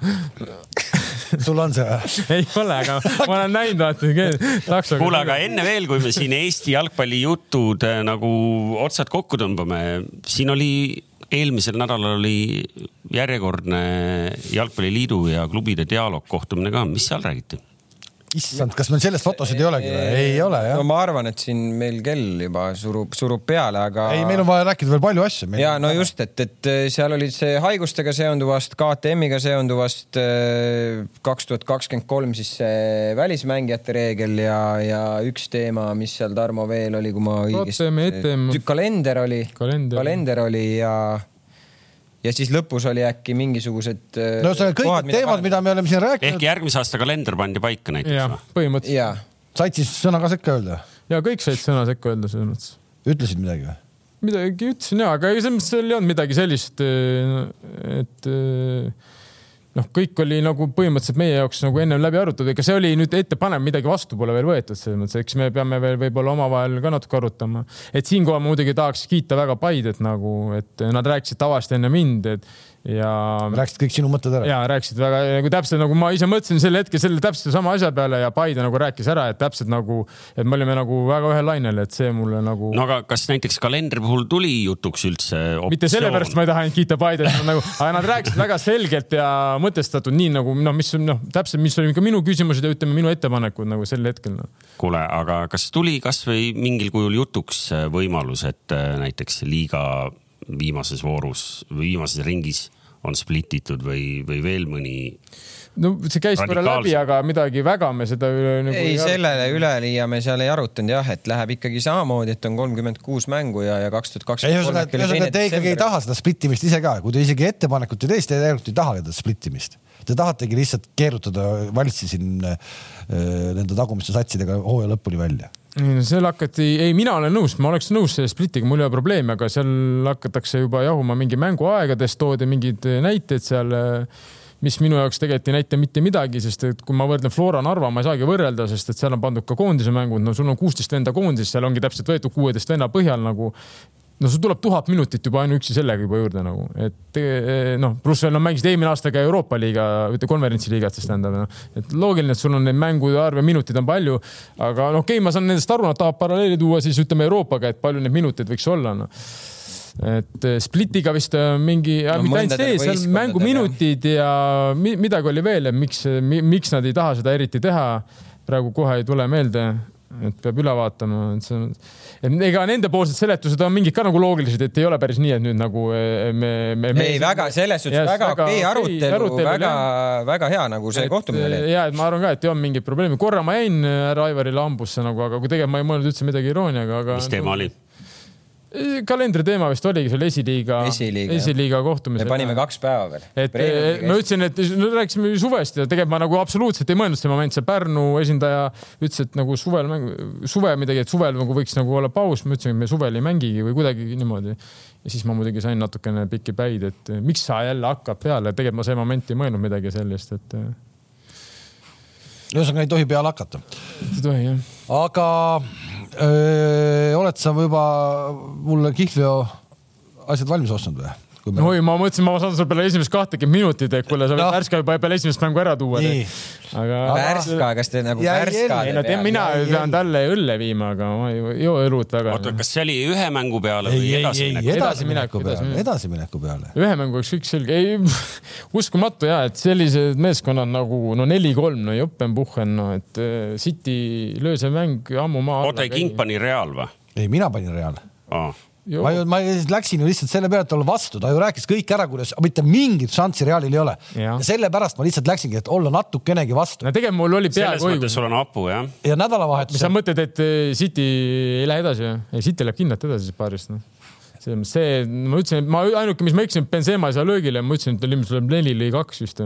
sul on see või? ei ole, aga ma olen näinud, vaata. kuule, aga enne veel, kui me siin Eesti jalgpallijutud äh, nagu otsad kokku tõmbame, siin oli eelmisel nädalal oli järjekordne Jalgpalliliidu ja klubide dialoog kohtumine ka, mis seal räägiti? Issand, kas meil sellest fotosid ei olegi või? ei ole jah. no ma arvan, et siin meil kell juba surub, surub peale, aga. ei, meil on vaja rääkida veel palju asju. ja no just, et, et seal olid see haigustega seonduvast, KTM-iga seonduvast kaks tuhat kakskümmend kolm siis see välismängijate reegel ja, ja üks teema, mis seal Tarmo veel oli, kui ma õigesti. kalender oli, kalender oli ja ja siis lõpus oli äkki mingisugused. Äh, no see kõik need teemad, mida me oleme siin rääkinud. ehk järgmise aasta kalender pandi paika näiteks põhimõtteliselt. said siis sõna ka sekka öelda? ja kõik said sõna sekka öelda selles mõttes. ütlesid midagi või? midagi ütlesin ja, aga selles mõttes seal ei olnud midagi sellist, äh, et äh, noh, kõik oli nagu põhimõtteliselt meie jaoks nagu ennem läbi arutatud, ega see oli nüüd ettepanev, midagi vastu pole veel võetud, selles mõttes, eks me peame veel võib-olla omavahel ka natuke arutama. et siinkohal ma muidugi tahaks kiita väga Paidet nagu, et nad rääkisid tavaliselt enne mind, et ja. rääkisid kõik sinu mõtted ära? ja rääkisid väga nagu täpselt nagu ma ise mõtlesin sel hetkel selle täpselt sama asja peale ja Paide nagu rääkis ära, et täpselt nagu, et me olime nagu väga ühel lainel, et see mulle nagu. no aga kas näiteks kalendri puhul tuli jutuks üldse optsioon? mitte sellepärast ma ei taha ainult kiita Paidet nagu, aga nad rääkisid väga selgelt ja mõtestatud, nii nagu noh, mis noh, täpselt, mis oli ka minu küsimused ja ütleme, minu ettepanekud nagu sel hetkel no.. kuule, aga kas tuli kasvõi mingil kujul jutuks võimalus, et äh, näiteks liiga viimases voorus viimases ringis on splititud või, või veel mõni? no see käis korra läbi, aga midagi väga me seda üle nagu ei, ei sellele üleliia me seal ei arutanud jah, et läheb ikkagi samamoodi, et on kolmkümmend kuus mängu ja, ja kaks tuhat kakskümmend kolm. ühesõnaga, te ikkagi ei taha seda splittimist ise ka, kui te isegi ettepanekut ei tee, siis te tegelikult ei taha seda splittimist. Te tahategi lihtsalt keerutada valitsi siin äh, nende tagumiste satsidega hooaja lõpuni välja ei no seal hakati, ei, mina olen nõus, ma oleks nõus selle splitiga, mul ei ole probleemi, aga seal hakatakse juba jahuma mingi mänguaegadest, toodi mingeid näiteid seal, mis minu jaoks tegelikult ei näita mitte midagi, sest et kui ma võrdlen Flora Narva, ma ei saagi võrrelda, sest et seal on pandud ka koondise mängud, no sul on kuusteist venda koondises, seal ongi täpselt võetud kuueteist venna põhjal nagu no sul tuleb tuhat minutit juba ainuüksi sellega juba juurde nagu, et noh, pluss veel no mängisid eelmine aasta ka Euroopa liiga, konverentsiliigat, siis tähendab noh, et loogiline, et sul on neid mängude arv ja minutid on palju. aga noh, okei okay,, ma saan nendest aru, nad tahavad paralleeli tuua siis ütleme Euroopaga, et palju neid minuteid võiks olla no et eh, Splitiga vist mingi no,, mitte ainult see, seal mänguminutid ja midagi oli veel, miks, miks nad ei taha seda eriti teha. praegu kohe ei tule meelde, et peab üle vaatama, et see on ega nendepoolsed seletused on mingid ka nagu loogilised, et ei ole päris nii, et nüüd nagu eh, me, me, me. ei, väga selles suhtes yes, väga okei okay, arutelu, arutelu, väga, väga hea nagu see et, kohtumine oli. ja, et ma arvan ka, et ei olnud mingit probleemi, korra ma jäin härra Aivarile hambusse nagu, aga kui tegelikult ma ei mõelnud üldse midagi irooniaga, aga. mis teema oli? Kalendri teema vist oligi seal esiliiga, esiliiga, esiliiga kohtumisel. me panime kaks päeva veel. et ma ütlesin, et no rääkisime suvest ja tegelikult ma nagu absoluutselt ei mõelnud see moment, see Pärnu esindaja ütles, et nagu suvel mäng, suve midagi, et suvel nagu võiks nagu olla paus, ma ütlesin, et me suvel ei mängigi või kuidagi niimoodi. ja siis ma muidugi sain natukene pikki päid, et miks sa jälle hakkad peale, tegelikult ma see moment ei mõelnud midagi sellist, et. ühesõnaga ei tohi peale hakata. ei tohi jah. aga oled sa juba mulle kihlveo asjad valmis ostnud või? Me... oi, ma mõtlesin, ma saan sulle peale esimest kahtekümmet minutit, et kuule, sa võid no. Värska juba peale esimest mängu ära tuua. aga. Värska, kas te nagu Värska? ei no te, mina pean talle õlle viima, aga ma ei joo õlut väga. oota, kas see oli ühe mängu peale või edasimineku? edasimineku peale, edasimineku peale. ühe mängu oleks kõik selge, ei uskumatu ja, et sellised meeskonnad nagu no neli-kolm, no Joppenbuchen, no et äh, City löö see mäng ammu maha. oota, ei King pani Real või? ei, mina panin Real ah ma ju, ma läksin ju lihtsalt selle peale, et olla vastu, ta ju rääkis kõik ära, kuidas mitte mingit šanssi Realil ei ole. ja sellepärast ma lihtsalt läksingi, et olla natukenegi vastu. no tegelikult mul oli peaaegu õigus. sul on hapu jah. ja nädalavahetusel. mis sa mõtled, et eh, City ei lähe edasi või? ei, City läheb kindlalt edasi paarist noh see, ma ütlesin, et ma ainuke, mis ma eksisin, Benzema ei saa löögile, ma ütlesin, et tal ilmselt tuleb neli, lõi kaks vist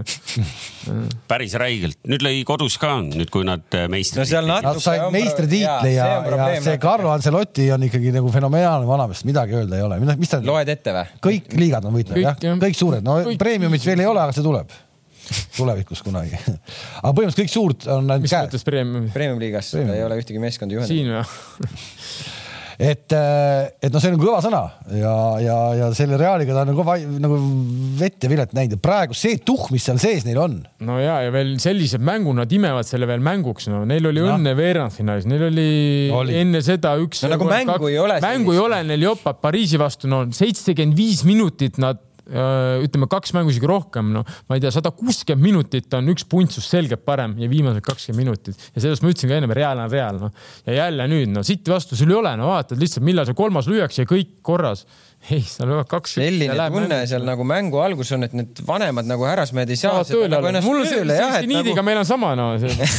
päris räigelt, nüüd lõi kodus ka, nüüd kui nad äh, meistrid. no seal natuke. Nad said meistritiitli ja, ja, ja see Carlo Ancelotti on ikkagi nagu fenomenaalne vanamees, midagi öelda ei ole, mis ta. loed ette või? kõik liigad on võitnud jah, kõik suured, no premiumit veel ei ole, aga see tuleb tulevikus kunagi. aga põhimõtteliselt kõik suurt on ainult käes. mis mõttes premium? Premium liigas ei ole ühtegi meeskonda juhendanud. siin või et, äh, et noh, see on kõva sõna ja, ja, ja selle Realiga ta on kõva nagu vett ja vilet näinud ja praegu see tuhh, mis seal sees neil on. no ja, ja veel sellised mängud, nad imevad selle veel mänguks, no neil oli no. õnne veerandfinaalis, neil oli, oli enne seda üks no,. nagu mängu kaks, ei ole. mängu ei ole neil jopab Pariisi vastu, no seitsekümmend viis minutit nad ütleme kaks mängu isegi rohkem, noh, ma ei tea, sada kuuskümmend minutit on üks puntsus selgelt parem ja viimased kakskümmend minutit ja sellest ma ütlesin ka ennem, Real on Real, noh. ja jälle nüüd, no City vastu sul ei ole, no vaatad lihtsalt, millal see kolmas lüüakse ja kõik korras ei, seal löövad kaks. selline tunne seal nagu mängu algus on, et need vanemad nagu härrasmehed ei saa nagu mul tööle jah. Niidiga nagu... meil on sama no.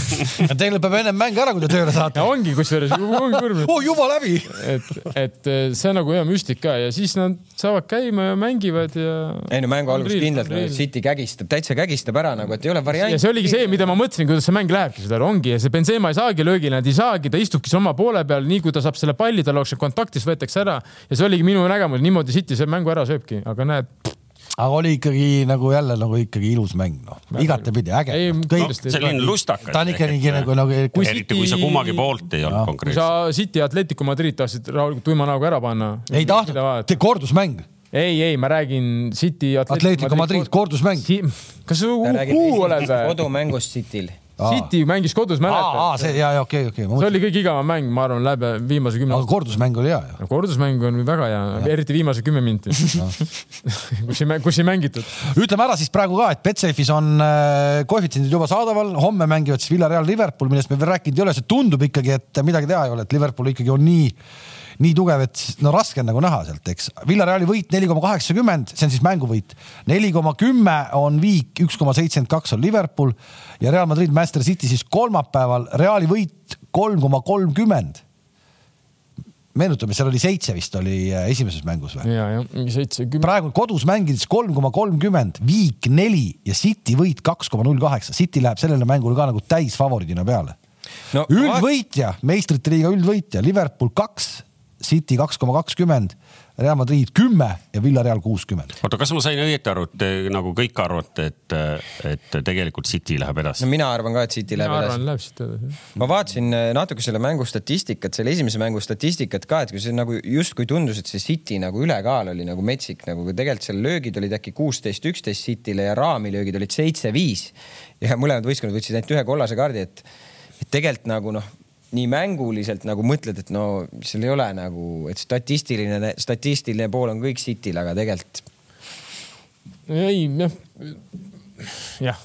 Teil peab ennem mäng ära, kui te tööle saate. ongi kusjuures oh, juba läbi. et, et see on nagu hea müstika ja siis nad saavad käima ja mängivad ja. ei no mängu algus kindlalt City kägistab, täitsa kägistab ära nagu, et ei ole varianti. ja see oligi see, mida ma mõtlesin, kuidas see mäng lähebki, seda ongi ja see Benzema ei saagi löögile, nad ei saagi, ta istubki oma poole peal, nii kui ta saab selle palli, tal oleks kontaktis, võetakse ära ja see oligi minu nägemus, niimoodi City see mängu ära sööbki, aga näed aga oli ikkagi nagu jälle nagu ikkagi ilus mäng, noh, igatepidi äge. No, selline lustakas. ta on ikka nii nagu, nagu. eriti kui sa kummagi poolt ei olnud konkreetselt. kui sa City Atletico Madrid tahtsid rahulikult tuima näoga ära panna. ei tahtnud, kordusmäng ei, ei, ma räägin City Atletico, Atletico Madrid, Madrid kordusmäng si. kas sa uhuu oled või? kodumängust Cityl City mängis kodus, mäletad? see ja, ja okei okei see oli kõige igavam mäng, ma arvan, läbi viimase kümne. aga kordusmäng oli hea ju. kordusmäng on väga hea, eriti viimase kümme minti kus ei, kus ei mängitud. ütleme ära siis praegu ka, et Betsafe'is on äh, koefitsiendid juba saadaval, homme mängivad siis Villarreal Liverpool, millest me veel rääkinud ei ole, see tundub ikkagi, et midagi teha ei ole, et Liverpool ikkagi on nii nii tugev, et no raske on nagu näha sealt, eks. Villareali võit neli koma kaheksakümmend, see on siis mänguvõit. neli koma kümme on viik, üks koma seitsekümmend kaks on Liverpool ja Real Madrid, Manchester City siis kolmapäeval. Reali võit kolm koma kolmkümmend meenutame, seal oli seitse vist oli äh, esimeses mängus või? ja, jah, seitse, kümme. praegu kodus mängides kolm koma kolmkümmend, viik neli ja City võit kaks koma null kaheksa. City läheb sellele mängule ka nagu täisfavoriidina peale no,. üldvõitja, meistrite liiga üldvõitja, Liverpool kaks City kaks koma kakskümmend, Real Madrid kümme ja Villareal kuuskümmend. oota, kas ma sain õieti aru, et te nagu kõik arvate, et, et tegelikult City läheb edasi? no mina arvan ka, et City läheb mina edasi. Läheb City edasi. ma vaatasin eh, natuke selle mängu statistikat, selle esimese mängu statistikat ka, et kui see nagu justkui tundus, et see City nagu ülekaal oli nagu metsik nagu, tegelikult seal löögid olid äkki kuusteist, üksteist City'le ja raamilöögid olid seitse-viis ja mõlemad võistkonnad võtsid ainult ühe kollase kaardi, et et tegelikult nagu noh, nii mänguliselt nagu mõtled, et no seal ei ole nagu, et statistiline, statistiline pool on kõik Cityl, aga tegelikult. ei, jah, jah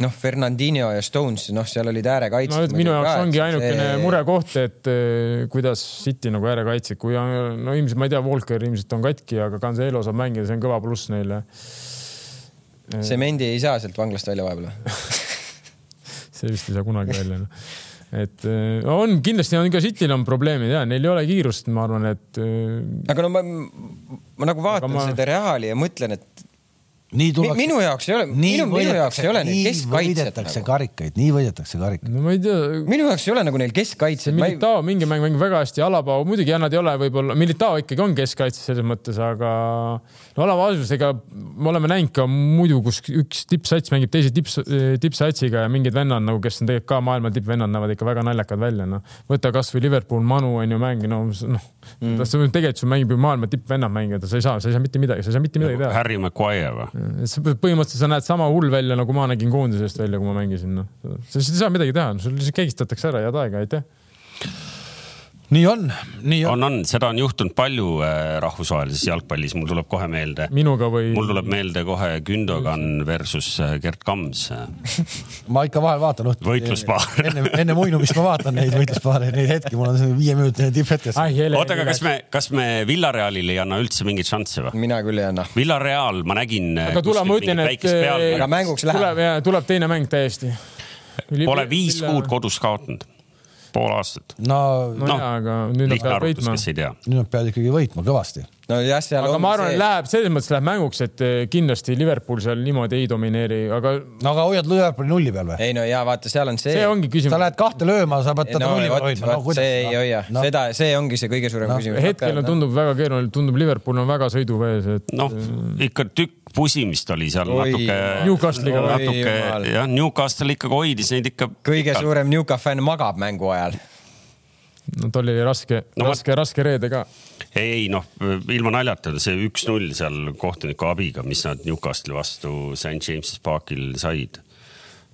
noh, Fernandinho ja Stones, noh, seal olid äärekaitsjad no,. minu jaoks ka, ongi ainukene see... murekoht, et eh, kuidas City nagu äärekaitsjad, kui on, no ilmselt ma ei tea, Walker ilmselt on katki, aga Cancelo saab mängida, see on kõva pluss neile. Semendi ei saa sealt vanglast välja vahepeal see vist ei saa kunagi välja no et äh, on, kindlasti on ka Cityl on probleemid ja neil ei ole kiirust, ma arvan, et. Äh, aga no ma, ma nagu vaatan ma... seda Reali ja mõtlen, et nii tullakse. minu jaoks ei ole, minu, minu jaoks ei ole neil keskkaitset. võidetakse nagu. karikaid, nii võidetakse karikaid. no ma ei tea. minu jaoks ei ole nagu neil keskkaitset. Militao ei... mingi mäng mängib väga hästi, Alaba muidugi jah, nad ei ole võib-olla, Militao ikkagi on keskkaitses selles mõttes, aga no Alaba asus, ega me oleme näinud ka muidu, kus üks tippsats mängib teise tips, tippsatsiga ja mingid vennad nagu, kes on tegelikult ka maailma tippvennad, näevad ikka väga naljakad välja, noh. võta kasvõi Liverpool, Manu on ju mäng, no noh mm., tegelikult sul mängib ju maailma tippvennad mängida, sa ei saa, sa ei saa mitte midagi, sa ei saa mitte midagi teha. Harry Maguire või? Põhimõtteliselt sa näed sama hull välja, nagu ma nägin koondisest välja, kui ma mängisin, noh. sa ei saa midagi teha, sul lihtsalt kägistatakse ära, head aega, aitäh nii on, nii on. on, on, seda on juhtunud palju äh, rahvusvahelises jalgpallis, mul tuleb kohe meelde. minuga või? mul tuleb meelde kohe Gündogan versus äh, Gerd Kams ma ikka vahel vaatan õhtul. võitluspaar enne, enne muinumist ma vaatan neid võitluspaare, neid hetki, mul on viieminutiline tipphetk. oota, aga kas me, kas me Villarealile ei anna üldse mingeid šansse või? mina küll ei anna. Villareal, ma nägin. Äh, aga tule, ma ütlen, et. aga mänguks läheb. tuleb, tuleb teine mäng täiesti. Pole viis kuud kodus kaotanud pool aastat. no, no, no, aga nüüd nad peavad võitma. nüüd nad peavad ikkagi võitma kõvasti. no jah, seal aga ma arvan, et läheb selles mõttes läheb mänguks, et eh, kindlasti Liverpool seal niimoodi ei domineeri, aga. no aga hoiad Liverpooli nulli peal või? ei no ja vaata, seal on see. see ongi küsimus. sa lähed kahte lööma, sa pead teda no, nulli peal hoidma no,. see ei hoia no., seda, see ongi see kõige suurem no. küsimus. hetkel no, tundub väga keeruline, tundub Liverpool on väga sõiduvees, et. noh, ikka tükk pusimist oli seal oi, natuke. Newcastle'iga natuke jah, Newcastle ikkagi hoidis neid ikka. kõige pikalt. suurem Newcastle fänn magab mängu ajal no tol oli raske no,, raske, raske reede ka. ei, ei noh, ilma naljata, see üks-null seal kohtuniku abiga, mis nad Newcastle'i vastu St James's Parkil said.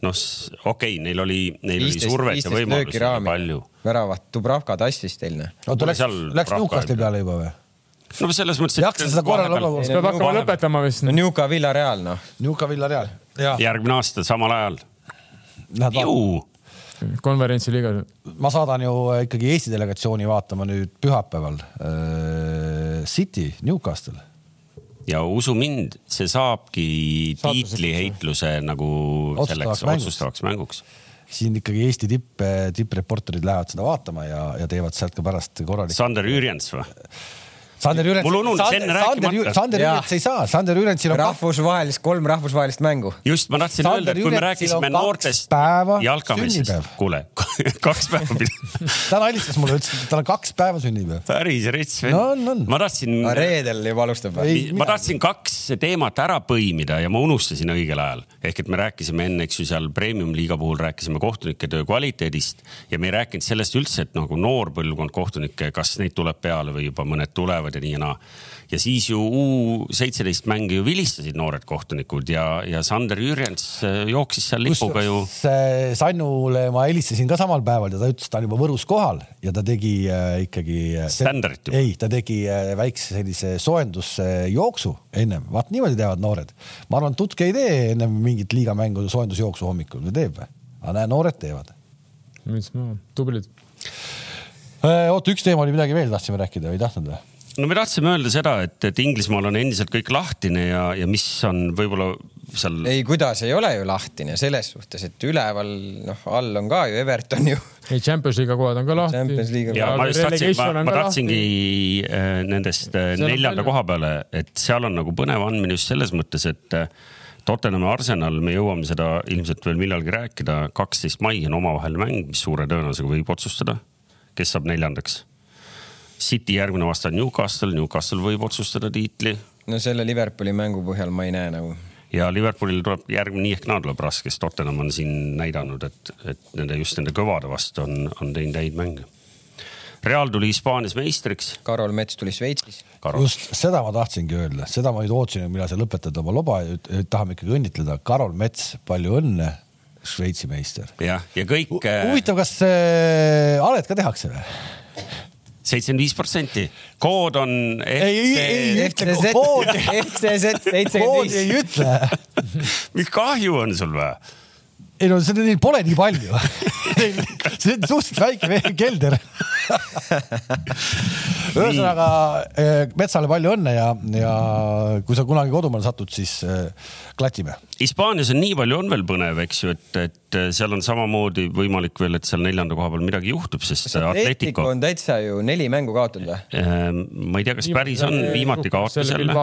noh, okei okay,, neil oli, neil 15, oli survet ja võimalusi palju. väravat Dubravka tassis teil, noh. oota, läks, läks Newcastle'i peale juba või? No selles mõttes. jaksa seda korra siis peab hakkama lõpetama vist. no Newca Villareal, noh. Newca Villareal. järgmine aasta samal ajal. ju konverentsiliigas. ma saadan ju ikkagi Eesti delegatsiooni vaatama nüüd pühapäeval äh, City, Newcastle. ja usu mind, see saabki tiitliheitluse nagu selleks mänguks. otsustavaks mänguks siin ikkagi Eesti tipp, tippreporterid lähevad seda vaatama ja, ja teevad sealt ka pärast korralikult. Sander Jürjens või? Sander Jürents. mul ununus enne rääkimata. Sander Jürents ei saa, Sander Jürentsil on rahvusvahelist, kolm rahvusvahelist mängu. just, ma tahtsin öelda, et kui me rääkisime noortest jalkamessist, kuule kaks päeva ta nalistas mulle, ütles, et tal on kaks päeva sünnipäev. päris rets vend no,. ma tahtsin. reedel juba alustab või? ma tahtsin kaks teemat ära põimida ja ma unustasin õigel ajal. ehk et me rääkisime enne, eks ju, seal premium-liiga puhul rääkisime kohtunike töö kvaliteedist ja me ei rääkinud sellest üldse, et nagu noor põlvkond kohtunikke, kas neid tuleb peale või juba mõned tulevad ja nii ja naa. ja siis ju U seitseteist mänge ju vilistasid noored kohtunikud ja, ja Sander Jürjens äh, jooksis seal lipuga ju. Sannule ma helistasin ka samal päeval ja ta ütles, ta on juba Võrus kohal ja ta tegi äh, ikkagi. Äh, Standardit ju. ei, ta tegi äh, väikse sellise soojendusjooksu ennem, vaat niimoodi teevad noored. ma arvan, et Tutk ei tee ennem mingit liigamängu soojendusjooksu hommikul või teeb või? aga näe, noored teevad. müts maha, tublid oota, üks teema oli midagi veel, tahtsime rääkida või ei tahtnud või? No me tahtsime öelda seda, et, et Inglismaal on endiselt kõik lahtine ja, ja mis on võib-olla seal. ei, kuidas ei ole ju lahtine selles suhtes, et üleval noh, all on ka ju Everton ju. ei, Champions liiga kohad on ka lahti. ja ma just tahtsin, ma, ma tahtsingi äh, nendest äh, neljanda koha peale, et seal on nagu põnev andmine just selles mõttes, et äh, Tottenhami Arsenal, me jõuame seda ilmselt veel millalgi rääkida, kaksteist mai on omavaheline mäng, mis suure tõenäosusega võib otsustada kes saab neljandaks. City järgmine vastu on Newcastle, Newcastle võib otsustada tiitli. no selle Liverpooli mängu põhjal ma ei näe nagu. ja Liverpoolil tuleb järgmine nii ehk naa tuleb raske, sest Tottenham on siin näidanud, et, et nende just nende kõvade vastu on, on teinud häid mänge. Real tuli Hispaanias meistriks. Karol Mets tuli Šveitsis. just seda ma tahtsingi öelda, seda ma nüüd ootasin, millal sa lõpetad oma loba tahame ikkagi õnnitleda. Karol Mets, palju õnne Šveitsi meister. jah, ja kõik. Äh, huvitav, kas äh, alet ka tehakse või? Seitsekümmend viis protsenti, kood on. ei, ei, ei ütle koodi. FCZ seitsekümmend viis. ei ütle. mis kahju on sul või? Ei no seda neil pole nii palju see on suhteliselt väike kelder ühesõnaga eh, metsale palju õnne ja, ja kui sa kunagi kodumaale satud, siis eh, klatime. Hispaanias on nii palju, on veel põnev, eks ju, et, et seal on samamoodi võimalik veel, et seal neljanda koha peal midagi juhtub, sest Atletico on täitsa ju neli mängu kaotanud või? Ehm, ma ei tea, kas päris on, viimati kaotas jälle.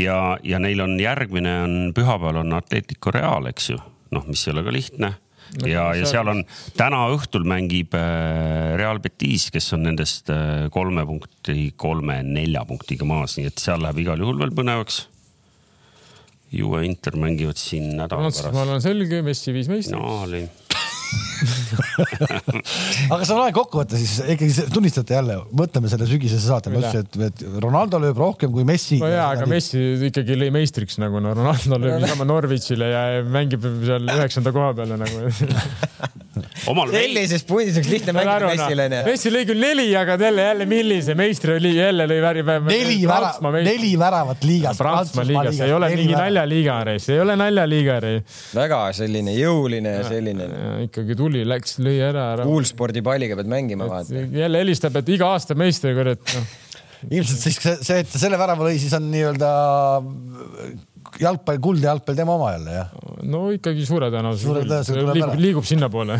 ja, ja neil on järgmine on pühapäeval on Atletico Real, eks ju, noh, mis ei ole ka lihtne ja, ja seal on täna õhtul mängib äh, Real Betis, kes on nendest äh, kolme punkti, kolme-nelja punktiga maas, nii et seal läheb igal juhul veel põnevaks. Juve Inter mängivad siin nädala pärast. Prantsusmaal on selge, Messi viis meistriks no,. Aga sa loe kokkuvõtte siis ikkagi tunnistate jälle, mõtleme selle sügisese saate, ma ütlesin, et, et Ronaldo lööb rohkem kui Messi. no jaa, aga Messi ikkagi lõi meistriks nagu no Ronaldo lööb niisama Norwichile ja mängib seal üheksanda koha peale nagu sellises pundis oleks lihtne mängida Messile onju. Messi lõi küll neli, aga jälle, jälle millise meistri oli, jälle lõi väri. neli väravat, neli väravat liigas. Prantsusmaa liigas, ei ole mingi naljaliiga, see ei ole naljaliiga. väga selline jõuline ja selline. ikkagi tuli, läks, lõi ära, ära. kuulspordipalliga pead mängima, vaata. jälle helistab, et iga aasta meister, kurat noh ilmselt siis see, et ta selle värava lõi, siis on nii-öelda jalgpall, kuldne jalgpall tema oma jälle, jah? no ikkagi suure tõenäosusega liigub, liigub sinnapoole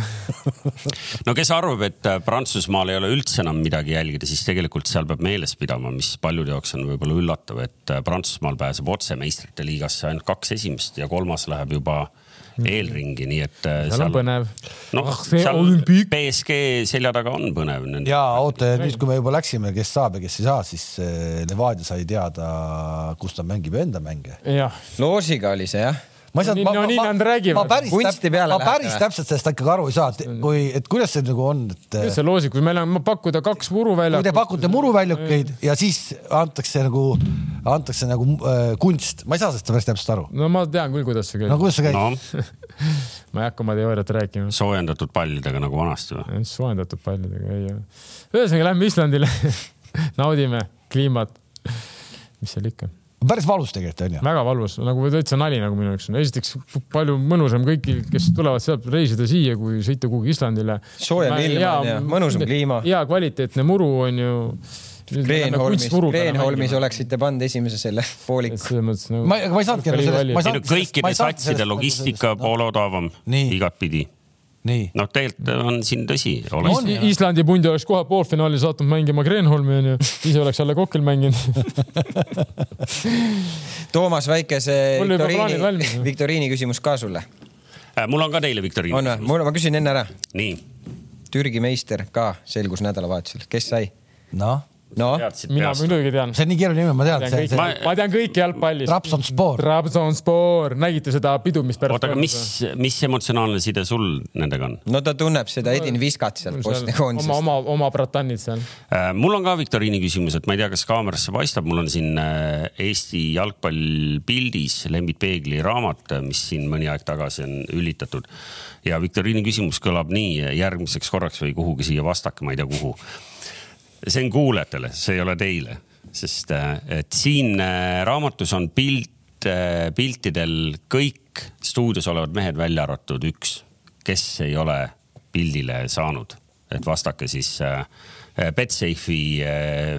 no kes arvab, et äh, Prantsusmaal ei ole üldse enam midagi jälgida, siis tegelikult seal peab meeles pidama, mis paljude jaoks on võib-olla üllatav, et äh, Prantsusmaal pääseb otse meistrite liigasse ainult kaks esimest ja kolmas läheb juba. Eelringi, nii et. Äh, seal on põnev. noh ah,, seal olümpiik. BSG selja taga on põnev. ja oota, nüüd kui me juba läksime, kes saab ja kes ei saa, siis äh, Levadia sai teada, kus ta mängib enda mänge. loosiga oli see jah ma ei saanud, no, ma, ma, ma päris, ma päris täpselt sellest ikka aru ei saa, et kui, et kuidas see nagu on, et. kuidas see loosik, kui meil on pakkuda kaks muruväljakut. kui te pakute muruväljakuid ja siis antakse nagu, antakse nagu äh, kunst, ma ei saa sellest päris täpselt aru. no ma tean küll, kuidas see käib. no kuidas see käib no. ma ei hakka oma teooriat rääkima. soojendatud pallidega nagu vanasti või? soojendatud pallidega, ei. ühesõnaga lähme Islandile naudime kliimat. mis seal ikka päris valus tegelikult onju. väga valus, nagu täitsa nali nagu minu jaoks on. esiteks palju mõnusam kõigil, kes tulevad sealt reisida siia, kui sõita kuhugi Islandile. soojem ilm on ja mõnusam kliima. hea kvaliteetne muru on ju. Kreenholmis, Kreenholmis oleksite pannud esimese selle pooliku. Nagu... ma, ma ei saanudki aru sellest. kõikide satside logistika poole odavam, igatpidi noh, tegelikult on siin tõsi Is. Islandi pundi oleks kohe poolfinaali saatnud mängima Kreenholmi onju, ise oleks jälle Kokil mänginud Toomas Väikese viktoriini, viktoriini küsimus ka sulle äh,. mul on ka teile viktoriin. on või? mul, ma küsin enne ära. nii. Türgi meister ka selgus nädalavahetusel, kes sai? noh no mina muidugi tean. see on nii keeruline nimi, ma tean. Ma, ma tean kõiki jalgpallis. Trabzonspor. Trabzonspor, nägite seda pidu, mis pärast. oota, aga mis, mis emotsionaalne side sul nendega on? no ta tunneb seda Edin Viskat sealt Bosnia koondisest. oma, oma, oma bratannid seal äh,. mul on ka viktoriini küsimus, et ma ei tea, kas kaamerasse paistab, mul on siin äh, Eesti jalgpall pildis Lembit Peegli raamat, mis siin mõni aeg tagasi on ülitatud. ja viktoriini küsimus kõlab nii järgmiseks korraks või kuhugi siia vastake, ma ei tea, kuhu see on kuulajatele, see ei ole teile, sest äh, et siin äh, raamatus on pilt, äh, piltidel kõik stuudios olevad mehed välja arvatud üks, kes ei ole pildile saanud, et vastake siis Betsafe'i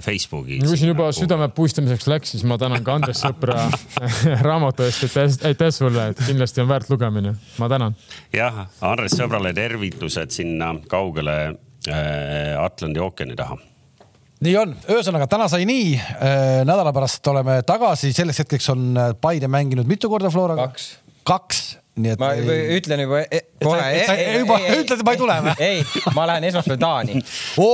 Facebooki. kui siin juba südame puistamiseks läks, siis ma tänan ka Andres Sõpra raamatu eest, et aitäh sulle, et kindlasti on väärt lugemine, ma tänan. jah, Andres Sõbrale tervitused sinna kaugele Atlandi ookeani taha nii on, ühesõnaga täna sai nii. Äh, nädala pärast oleme tagasi, selleks hetkeks on äh, Paide mänginud mitu korda Floraga? kaks. kaks nii et. ma ei... ütlen juba e kohe. juba ütled, ma ei tule või? ei, ma lähen esmaspäeval Taani.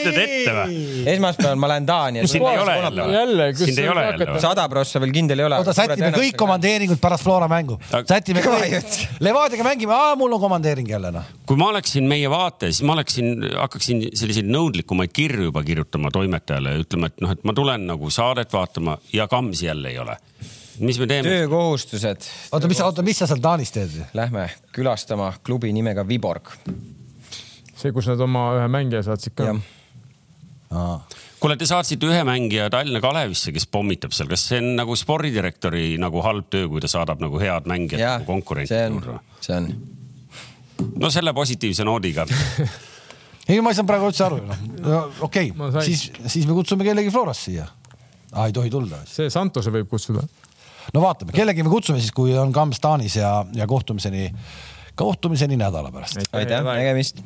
ütled ette või? esmaspäeval ma lähen Taani. sind ei ole jälle või? jälle, sind ei ole jälle või? sada prossa veel kindel ei ole. oota, sätime kõik komandeeringud pärast Flora mängu. sätime kõik. Levadiaga mängime, mul on komandeering jälle noh. kui ma oleksin meie vaates, ma oleksin, hakkaksin selliseid nõudlikumaid kirju juba kirjutama toimetajale ja ütlema, et noh, et ma tulen nagu saadet vaatama ja Kamsi jälle ei ole mis me teeme? töökohustused. oota, mis, oota, mis sa seal Taanis teed? Lähme külastama klubi nimega Viborg. see, kus nad oma ühe mängija saatsid ka? kuule, te saatsite ühe mängija Tallinna Kalevisse, kes pommitab seal, kas see on nagu spordidirektori nagu halb töö, kui ta saadab nagu head mängijat nagu konkurenti juurde? see on. no selle positiivse noodiga ei, ma ei saanud praegu üldse aru, noh. okei okay., siis, siis me kutsume kellegi Florast siia ah,. ei tohi tulla. see Santose võib kutsuda no vaatame, kellegi me kutsume siis, kui on Kams Taanis ja, ja kohtumiseni, kohtumiseni nädala pärast. aitäh, nägemist